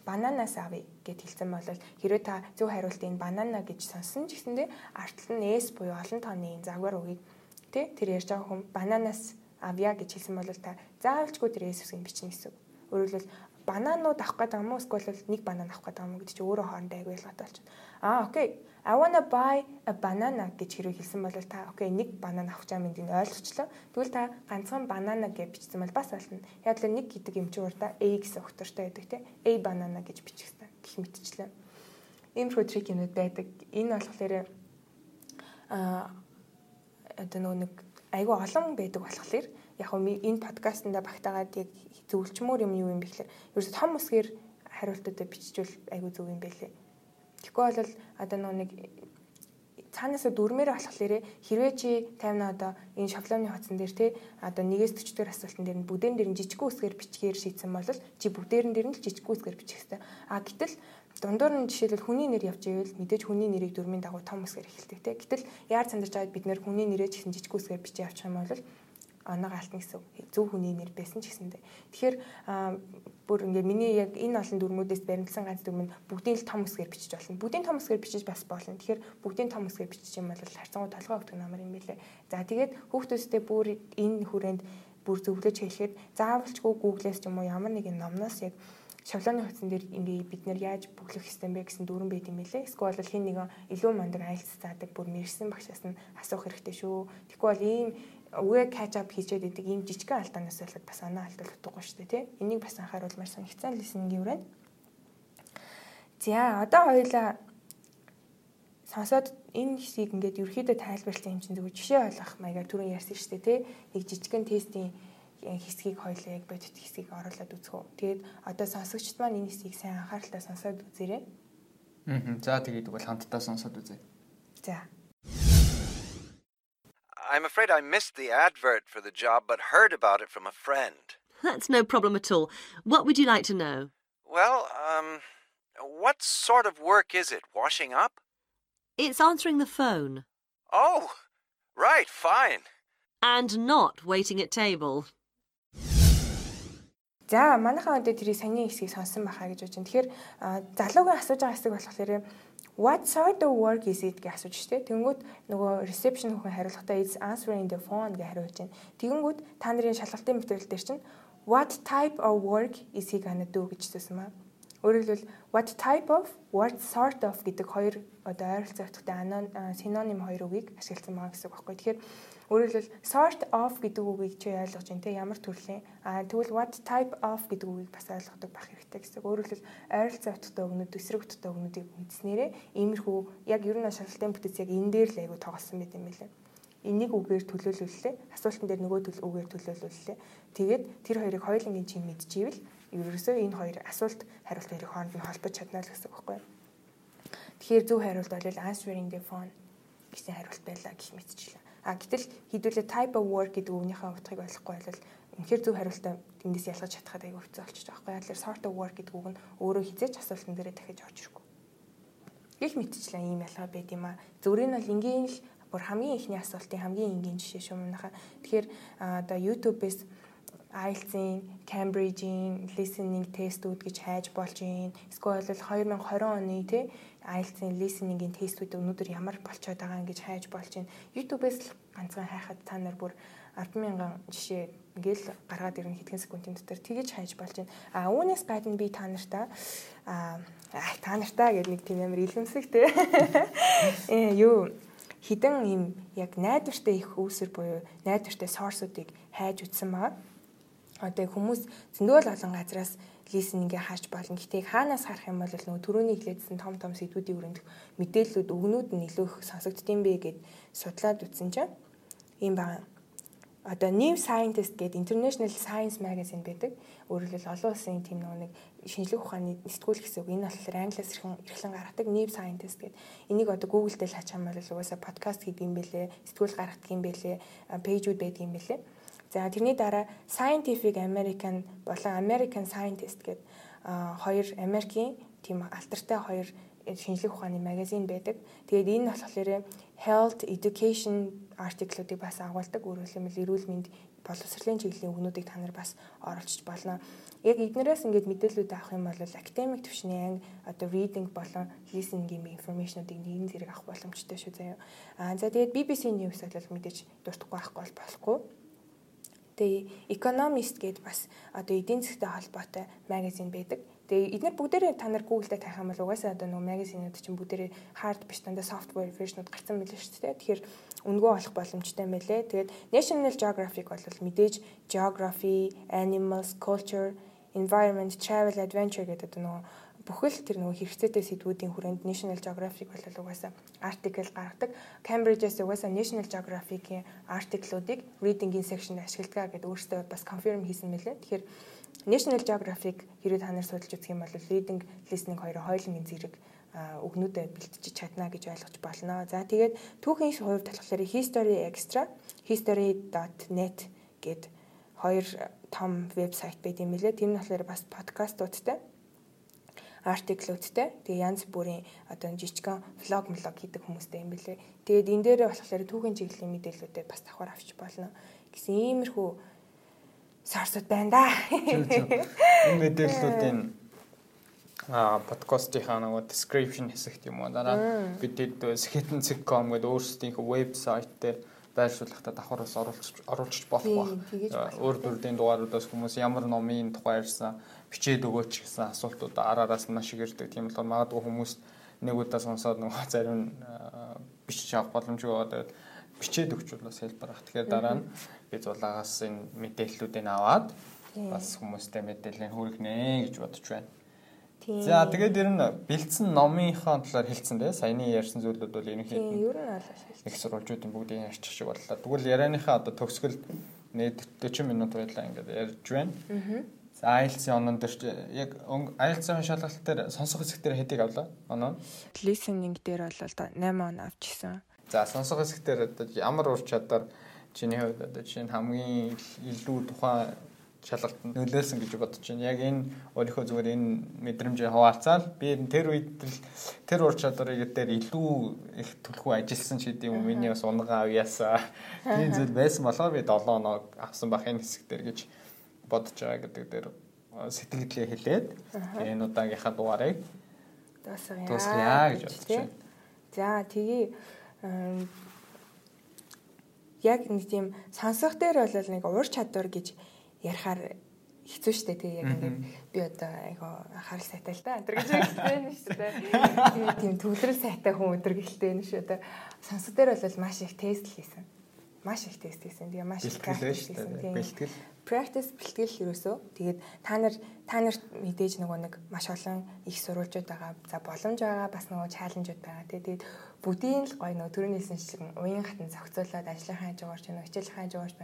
бананаас авъя гэд хэлсэн бол хэрвээ та зөв хариулт энэ банана гэж сонсон ч гэсэндээ артлал нь S буюу олон тооны загвар үгийг Тэ тэр ярьж байгаа хүн бананаас авья гэж хэлсэн бол та заавалчгүй тэр Есүсийг бичнэ гэсэн. Өөрөөр хэлбэл бананууд авах гэдэг юм уу эсвэл нэг банан авах гэдэг юм уу гэдэг чи өөрөө хоорондоо аягүй ялгаатай болчихно. Аа окей. I wanna buy a banana гэж хэрэг хэлсэн бол та окей нэг банан авах юм энд ойлгочлоо. Тэгвэл та ганцхан банана гэж бичсэн бол бас болно. Яг л нэг гэдэг юм чи урдаа A гэсэн өгтөртэй байдаг те. A banana гэж бичих хэрэгтэй. Гэх мэтчлээ. Иймэрхүү трик юмуд байдаг. Энэ болохоор аа одоо нөгөө нэг айгүй олон байдаг болохоор яг энэ подкастнда багтаагаад яг зөвлөчмөр юм юу юм бэ гэхээр ерөөсө том усгээр хариултуудаа биччихвэл айгүй зөв юм байлээ. Тэгэхгүй бол одоо нөгөө нэг цаанаасаа дөрмээр болохоор хэрвээ чи тайвна одоо энэ шаблоны хоцсон дээр те одоо нэгээс 40 дэх асуултан дээр нь бүдэн дээр нь жижиг үсгээр бичгээр шийдсэн бол чи бүгдээрэн дээр нь л жижиг үсгээр бичих хэрэгтэй. А гэтэл дундуур нь жишээлбэл хүний нэр явж ивэл мэдээж хүний нэрийг дөрмийн дагуу том үсгээр эхэлдэг те. Гэтэл яар сандарч байгаад бид нэр хүний нэрээ ч гэсэн жижиг үсгээр бичиж явчих юм бол оноог алтна гэсэн зөв хүний нэр байсан ч гэсэндээ. Тэгэхээр бүр ингээд миний яг энэ олон дүрмүүдээс баримтлсан ганц дүрм нь бүгдийн л том үсгээр бичиж болно. Бүгдийн том үсгээр бичиж бас болно. Тэгэхээр бүгдийн том үсгээр бичиж юм бол харьцангуй толгой өгдөг намар юм билэ. За тэгээд хүүхдүүстэй бүр энэ хүрээнд бүр зөвлөж хэлэхэд заавалчгүй Google-с ч юм уу ямар нэгэн номноос яг шаблоны хуудсан дээр ингээ бид нэр яаж бүглэх хэвтэй бэ гэсэн дөрвөн байт юм байлээ. Эсвэл хин нэгэн илүү мандаг айлц заадаг бүр мэрсэн багшаас нь асуух хэрэгтэй шүү. Тэгэхгүй бол ийм үгээ catch up хийчээд идэг ийм жижигхэн алдаанаас болоод бас оноо алдвал утгагүй шүү дээ тий. Энийг бас анхааруулмаар санагцсан лисингийн үрэн. За одоо хоёлаа сонсоод энэ хэсгийг ингээд ерөөхдөө тайлбарласан юм чинь зөв жишээ ойлгох маягаар түрүүн ярьсан шүү дээ тий. Нэг жижигхэн тестийн хэсгийг хоёлаа яг бодит хэсгийг оруулаад үзэх үү. Тэгээд одоо сонсогчд маань энэ хэсгийг сайн анхааралтай сонсоод үзээрэй. Аа. За тэгээд бол хамтдаа сонсоод үзье. За. I'm afraid I missed the advert for the job but heard about it from a friend. That's no problem at all. What would you like to know? Well, um, what sort of work is it? Washing up? It's answering the phone. Oh, right, fine. And not waiting at table. За манайхаа одоо тэрийг саний хэсгийг сонсон байхаа гэж бодож байна. Тэгэхээр залуугийн асууж байгаа хэсэг болохоор what sort of work is it гэж асууж штэ. Тэнгүүт нөгөө reception хүн хариулахдаа is answering the phone гэж хариулж байна. Тэгэнгүүт та нарын шалгалтын материал дээр чинь what type of work is he gonna do гэж хэлсэн маа. Өөрөөр хэлбэл what type of what sort of гэдэг хоёр одоо ойролцоо утгатай синоним хоёр үгийг ашигласан байгаа гэсэн үг байхгүй. Тэгэхээр Өөрөөр хэлбэл sort of гэдэг үгийг чи ойлгож байна те ямар төрлийн а тэгвэл what type of гэдэг үгийг бас ойлгодог байх хэрэгтэй гэсэн. Өөрөөр хэлбэл ойролцоо утгатай өгнөд, эсрэг утгатай өгнөдийг үндснээрээ иймэрхүү яг ер нь шалгалтын бүтээц яг энэ дээр л айгу тоглосон байт юм билээ. Энийг үгээр төлөөлүүллээ. Асуултан дээр нөгөө төл үгээр төлөөлүүллээ. Тэгээд тэр хоёрыг хоёулангийн чинь мэдчихвэл ерөөсөө энэ хоёр асуулт хариулт хоёрыг хооронд нь холбож чадна л гэсэн үг байхгүй юу? Тэгэхээр зөв хариулт бол answering the phone гэсэн хариулт байлаа гэх мэтчлээ. А гэтэл хэдүүлээ type of work гэдэг үгнийхээ утгыг ойлгохгүй бол үнэхээр зөв хариултаа эндээс ялгаж чадхад аягүй хэцүү болчих жоох байхгүй. Тэгэхээр sort of work гэдэг үг нь өөрөө хизээч асуултан дээрээ дахиж орж ирэхгүй. Гэх мэтчлэн ийм ялгаа байд юм а. Зүрийн нь бол ингийн л бүр хамгийн ихний асуултын хамгийн энгийн жишээ шүү манайхаа. Тэгэхээр одоо YouTube-ээс IELTS-ийн, Cambridge-ийн listening testүүд гэж хайж болж юм. Эсвэл 2020 оны тий IELTS-ийн listening-ийн тестүүд өнөөдөр ямар болчиход байгаа юм гэж хайж болж байна. YouTube-ээс л ганцхан хайхад та нар бүр 100000 жишээ ингээл гаргаад ирнэ хэдхэн секундын дотор тэгэж хайж болж байна. А үүнээс гадна би та нартаа а та нартаа гэдэг нэг тийм амар илэмсэгтэй. Э юу хідэн юм яг найдвартай их үүсэр буюу найдвартай сорсуудыг хайж үтсэн байгаа одоо хүмүүс зөндөл олон газраас листингээ хааж болно. Гэтэ хаанаас харах юм бол нөгөө төрөний хэлээдсэн том том сэдвүүдийн өрөндөх мэдээллүүд өгнүүд нь илүү их сонсогддсон бэ гэд судлаад үтсэн чинь ийм байна. одоо New Scientist гэдэг International Science Magazine байдаг. Өөрөөр хэлбэл олон улсын тийм нэг шинжлэх ухааны сэтгүүл гэсэн үг. Энэ болохоор англиас эрхэн эрхлэн гаргадаг New Scientist гэдэг. Энийг одоо Google дээр юм бол угаасаа подкаст гэдэг юм бэлээ, сэтгүүл гаргадаг юм бэлээ, пэйжүүд байдаг юм бэлээ. За тэрний дараа Scientific American болон American Scientist гэдэг хоёр Америкийн тийм алтартай хоёр шинжлэх ухааны магазин байдаг. Тэгээд энэ болохоор health education артиклуудыг бас агуулдаг. Өөрөөр хэлбэл эрүүл мэнд боловсролын чиглэлийн өгнүүдийг та нар бас оруулж болно. Яг эднээс ингээд мэдээлүүд авах юм бол академик төвшний анги одоо reading болон listening-ийн information-уудыг нэгэн зэрэг авах боломжтой шүү заяа. Аа за тэгээд BBC News бол мэдээж дуртахгүй байхгүй бол болохгүй. Тэгээ Economist гэдээ бас одоо эдийн засгийн холбоотой магазин байдаг. Тэгээ эдгээр бүгдээрээ та нар Google дээр тавих юм бол угаасаа одоо нөгөө магазинууд чинь бүгдээрээ hard биш дандаа software version-ууд гарсан мэлээ шүү дээ. Тэгэхээр үнгөө олох боломжтой мэлээ. Тэгээд National Geographic бол мэдээж geography, animals, culture, environment, travel, adventure гэдэг одоо нөгөө бүхэл тэр нөгөө хэрэгцээтэй сэдвүүдийн хүрээнд National Geographic бол угаасаа артикл гаргадаг. Cambridge-ээс угаасаа National Geographic-ийн артиклуудыг reading-ийн section ашигладаг гэдээ өөртөө бас confirm хийсэн мэлээ. Тэгэхээр National Geographic хэрэг та нар судалж үзэх юм бол reading, listening хоёрын хоёулангийн зэрэг өгнүүдэд бэлтжиж чадна гэж ойлгож болно. За тэгээд түүхийн хувьд болохоор History Extra, history.net гэд хоёр том вебсайт байт юм лээ. Тэр нь болохоор бас подкастуудтай артиклуудтай. Тэгээ янз бүрийн одоо жижигхан влог влог хийдэг хүмүүстэй юм билээ. Тэгээд энэ дээрээ болохоор түүхийн чиглэлийн мэдээллүүдээ бас давхар авч болно гэсэн иймэрхүү сорсод байна да. Энэ мэдээллүүдийн а подкастынхаа нөгөө description хэсэгт юм уу дараа бид skeleton.com гэдэг өөрсдийнхөө вебсайт дээр байршуулахдаа давхараас оруулж оруулж болох баг. Өөр бүрдийн дугааруудаас хүмүүс ямар номын тухай ярьсан бичээд өгөөч гэсэн асуултууд араараас нь маш их ирдэг. Тийм болохоор магадгүй хүмүүс нэг удаа сонсоод нөгөө зарим бичиж авах боломжгүй байгаа бичээд өгч бол бас хэлбэр ах. Тэгэхээр дараа нь би зулаагаас энэ мэдээллүүдийг аваад бас хүмүүстэй мэдээлэл хүргэнэ гэж бодож байна. За тэгээд ер нь бэлдсэн номынхаа талаар хэлсэн дээ. Саяны ярьсан зүйлүүд бол ерөнхийдөө ер нь бол их сурвалжуудын бүгдийг ярьчих шиг боллоо. Тэгвэл ярианыхаа одоо төгсгөл нийт 40 минут байлаа ингээд ярьж байна. IELTS-ийн онон дээр яг IELTS-ийн шалгалт дээр сонсох хэсэг дээр хэдийг авлаа? Оноо. Listening дээр бол 8 он авчихсан. За сонсох хэсгээр одоо ямар ур чадвар чиний хувьд одоо чинь хамгийн илүү тухайн шалгалтанд нөлөөлсөн гэж бодож байна. Яг энэ өөрийнхөө зүгээр энэ мэдрэмжээ хуваалцаал би тэр үед тэр ур чадварыг дээр илүү их төлхөө ажилласан ч гэдэм юм миний бас унгаа авьяасаа тийм зүйл байсан болохоор би 7 оноо авсан бах энэ хэсэг дээр гэж бодож байгаа гэдэг дээр сэтгэлдээ хэлээд энэ удаагийнхаа дугаарыг дуусгая гэж бодож байна. За тэгээ яг нэг тийм сонсох дээр бол нэг уур чадвар гэж ярихаар хэцүү шттэ тий яг ингээд би одоо айгаа анхаарал сайтай л да өдр гэж хэлсэн шүү дээ. Тийм төвлөрөл сайтай хүн өдр гэлтэй нь шүү дээ. Сонсох дээр бол маш их тест хийсэн. Маш их тест хийсэн. Тэгээ маш их. Бэлтгэл practice бэлтгэл ерөөсөө. Тэгээд та нар та нарт мэдээж нөгөө нэг маш олон их сурвалжууд байгаа. За боломж байгаа бас нөгөө чаленжууд байгаа тэгээд бүгдийн л гоё нөгөө төрөний хэлсэн шиг уян хатан зохицуулаад ажлынхаа хажуугаар ч нөгөө хичээлийн хажуугаар ч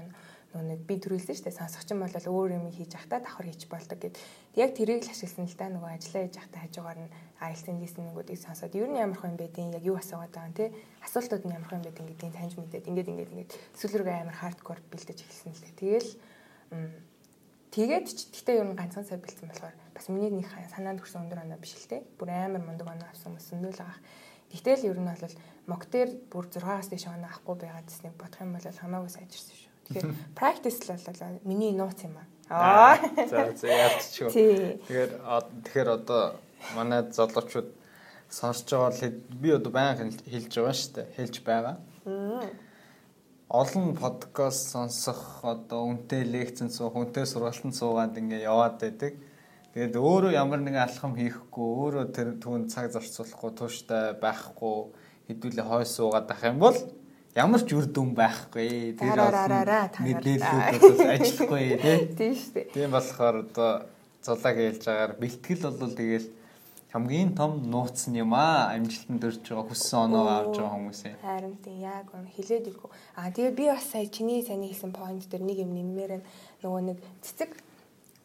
нөгөө нэг би төрүүлсэн шүү дээ. Сонсогч юм бол өөр юм хийж ахта давхар хийж болдог гэд. Яг тэрийг л ашигласан л та нөгөө ажиллаа хийж ахта хажуугаар нь IELTS-ийнээс нэгүүдийг сонсоод ер нь ямар хүн байдیں۔ Яг юу асуугаад байгаа нь те? Асуултууд нь ямар хүн байдیں۔ гэдгийг таньж мэдээд ингээд ингээд ингээд сүүл рүүгээ амар хардкор бэлдэж эхэлсэн л дээ тэгэл Тэгээд ч гэхдээ ер нь ганцхан сая бэлдсэн болохоор бас миний нэг санаанд хүрсэн өндөр оноо биш л те. Бүр амар мундаг оноо авсан хүмүүс нөл байгаа. Тэгтэл ер нь бол дээр бүр 6-аас дээш оноо авахгүй байгаад гэснийг бодох юм бол хамаагүй сайжирсан шүү. Тэгэхээр practice л бол миний нууц юм аа. За за яалтчихв. Тэгэхээр тэгэхээр одоо манай залуучууд сонсож байгаа би одоо баян хэлж байгаа шүү дээ. Хэлж байгаа олон подкаст сонсох одоо үнтэй лекцэн суух, үнтэй сургалтанд суугаад ингээ яваад байдаг. Тэгээд өөрөө ямар нэгэн алхам хийхгүй, өөрөө тэр түүнд цаг зарцуулахгүй, тууштай байхгүй, хэдүүлээ хой суугаад ах юм бол ямар ч үр дүн байхгүй. Тэр мэдээллүүд бас ажиллахгүй тий. Тийм шүү дээ. Тийм болохоор одоо зулааг ээлж байгаагаар бэлтгэл бол тэгэл хамгийн том нууц нь юм аа. Амжилтанд өрж байгаа хүссэн оноо авч байгаа хүмүүсээ. Харин тийм яг үнэ хилээд өгөө. Аа тэгээ би бас сая чиний саний хэлсэн point дээр нэг юм нэммээр нөгөө нэг цэцэг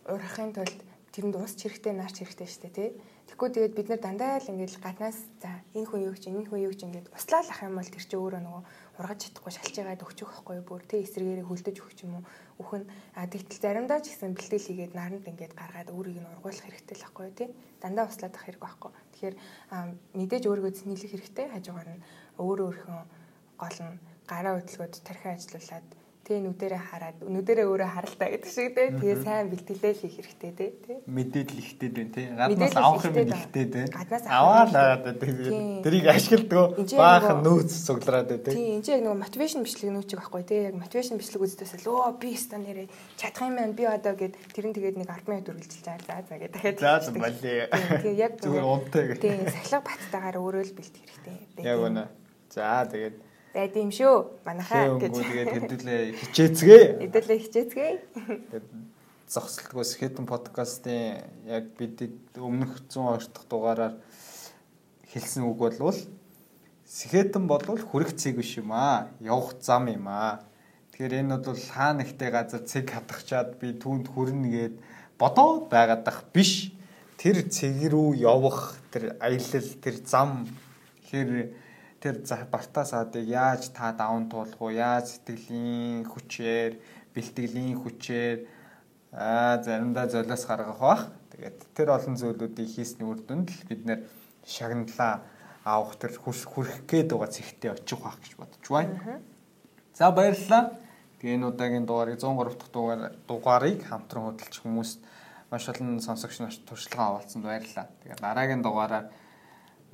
урахын тулд тэрэнд ус чирэгтэй наарч хэрэгтэй шүү дээ тий. Тэгэхгүй тэгээд бид нар дандаа л ингээд гаднаас за энэ хүн юу гэж энэ хүн юу гэж ингээд услаалах юм бол тэр чинь өөрөө нөгөө ургаж чадахгүй шалж байгаад өгчих байхгүй бүр тий эсрэгээрээ хөлдөж өгч юм уу? Үхэн а тэгтэл заримдаа ч гэсэн бэлтгэл хийгээд наранд ингээд гаргаад өөрийг нь ургуулах хэрэгтэй л байхгүй тий дандаа услаадах хэрэг байхгүй тэгэхээр мэдээж өөрийгөө зэнэлэх хэрэгтэй. Хажуугаар нь өөр өөрхөн гол нь гараа хөдөлгөөд тархиа ажилуулад Тэ нүдэрээ хараад нүдэрээ өөрөө харалтаа гэдэг шиг те. Тэгээ сайн бэлтгэлээ хийх хэрэгтэй те. Мэдээлэл ихтэй дээ те. Гаднаас авах юм ихтэй те. Аваад аваад те. Тэрийг ашигладаг баахан нөөц цуглараад те. Тийм энэ яг нөгөө мотивашн бичлэг нөөцөг байхгүй те. Яг мотивашн бичлэг үздэсэл өө би ста нэрээ чадах юм байна. Би одоо гэд тэрэн тэгээд нэг 10 минут үргэлжилж байгаа. За за гэдэг дахиад. За за болиё. Тэгээ яг зүгээр унтаа гэх. Тийм сахилга баттайгаар өөрөө л бэлтгэх хэрэгтэй. Яг үнэ. За тэгээд байд юм шүү. Манайхаа гэж. Тэгээд хэдүүлээ хичээцгээ. Хэдүүлээ хичээцгээ. Тэгээд зогсолтгоос хитэн подкастын яг бид өмнөх 100 орчдох дугаараар хэлсэн үг болвол Сэхэтэн болвол хүрэх цэг биш юм аа. Явах зам юм аа. Тэгэхээр энэ бол хаа нэгтэй газар цэг хатгачаад би түүнд хүрнэ гэд бодоод байгаадах биш. Тэр цэг рүү явах тэр аялал тэр зам хэр тэр бартаа саадыг яаж та даван туулах уу? Яаж сэтгэлийн хүчээр, бэлтгэлийн хүчээр аа заримдаа золиос гаргах бах. Тэгээд тэр олон зүйлүүдийг хийсний үр дүнд л бид нэр шагналаа авах тэр хүрэх гээд байгаа цэгтээ очих байх гэж бодож байна. За баярлалаа. Тэгээ энэ удаагийн дугаарыг 103 дахь дугаар дугаарыг хамтран хөдөлж хүмүүст маш олон сонсогч нарт туршлага авалцсанд баярлалаа. Тэгээ дараагийн дугаараар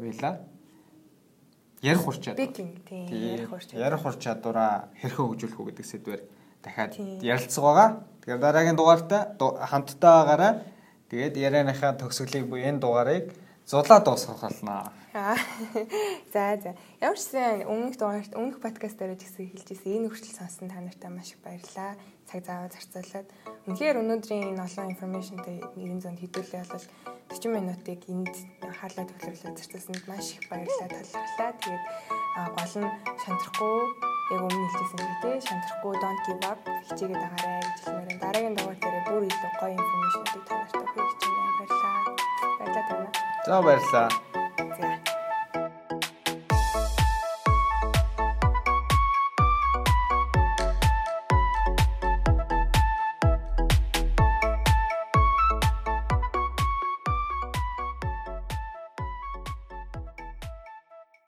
уйлаа ярих ур чадвар. Speaking тийм ярих ур чадвар. Ярих ур чадвараа хэрхэн хөгжүүлэх үү гэдэг сэдвээр дахиад ярилцсан байгаа. Тэгэхээр дараагийн дугаартаа хамтдаа байгаарай. Тэгээд ярианыхаа төгсгөлийг буюу энэ дугаарыг зулаа дуусгах болно. За за. Ямар ч сэн өмнөх дугаарт өмнөх подкаст дээр ч гэсэн хэлж ирсэн. Энэ хүртэл сонсон та нартай маш их баярлалаа. Цаг зав зарцуулаад. Үнэхээр өнөөдрийн энэ олон информашнтай 90 зонд хэдүүлээ бол 40 минутыг энд хаалаа төвлөрлөө зарцуулсанд маш их баярлалаа талархлаа. Тэгээд гол нь шантрахгүй яг өмнө хэлжсэн те шантрахгүй don't give up хичээгээд байгаарай гэж хэлмээр. Дараагийн дугаар дээр бүр илүү гоё информашнуудыг та нартай хүргэж байна. Баярлалаа. Баярлалаа. За баярлалаа.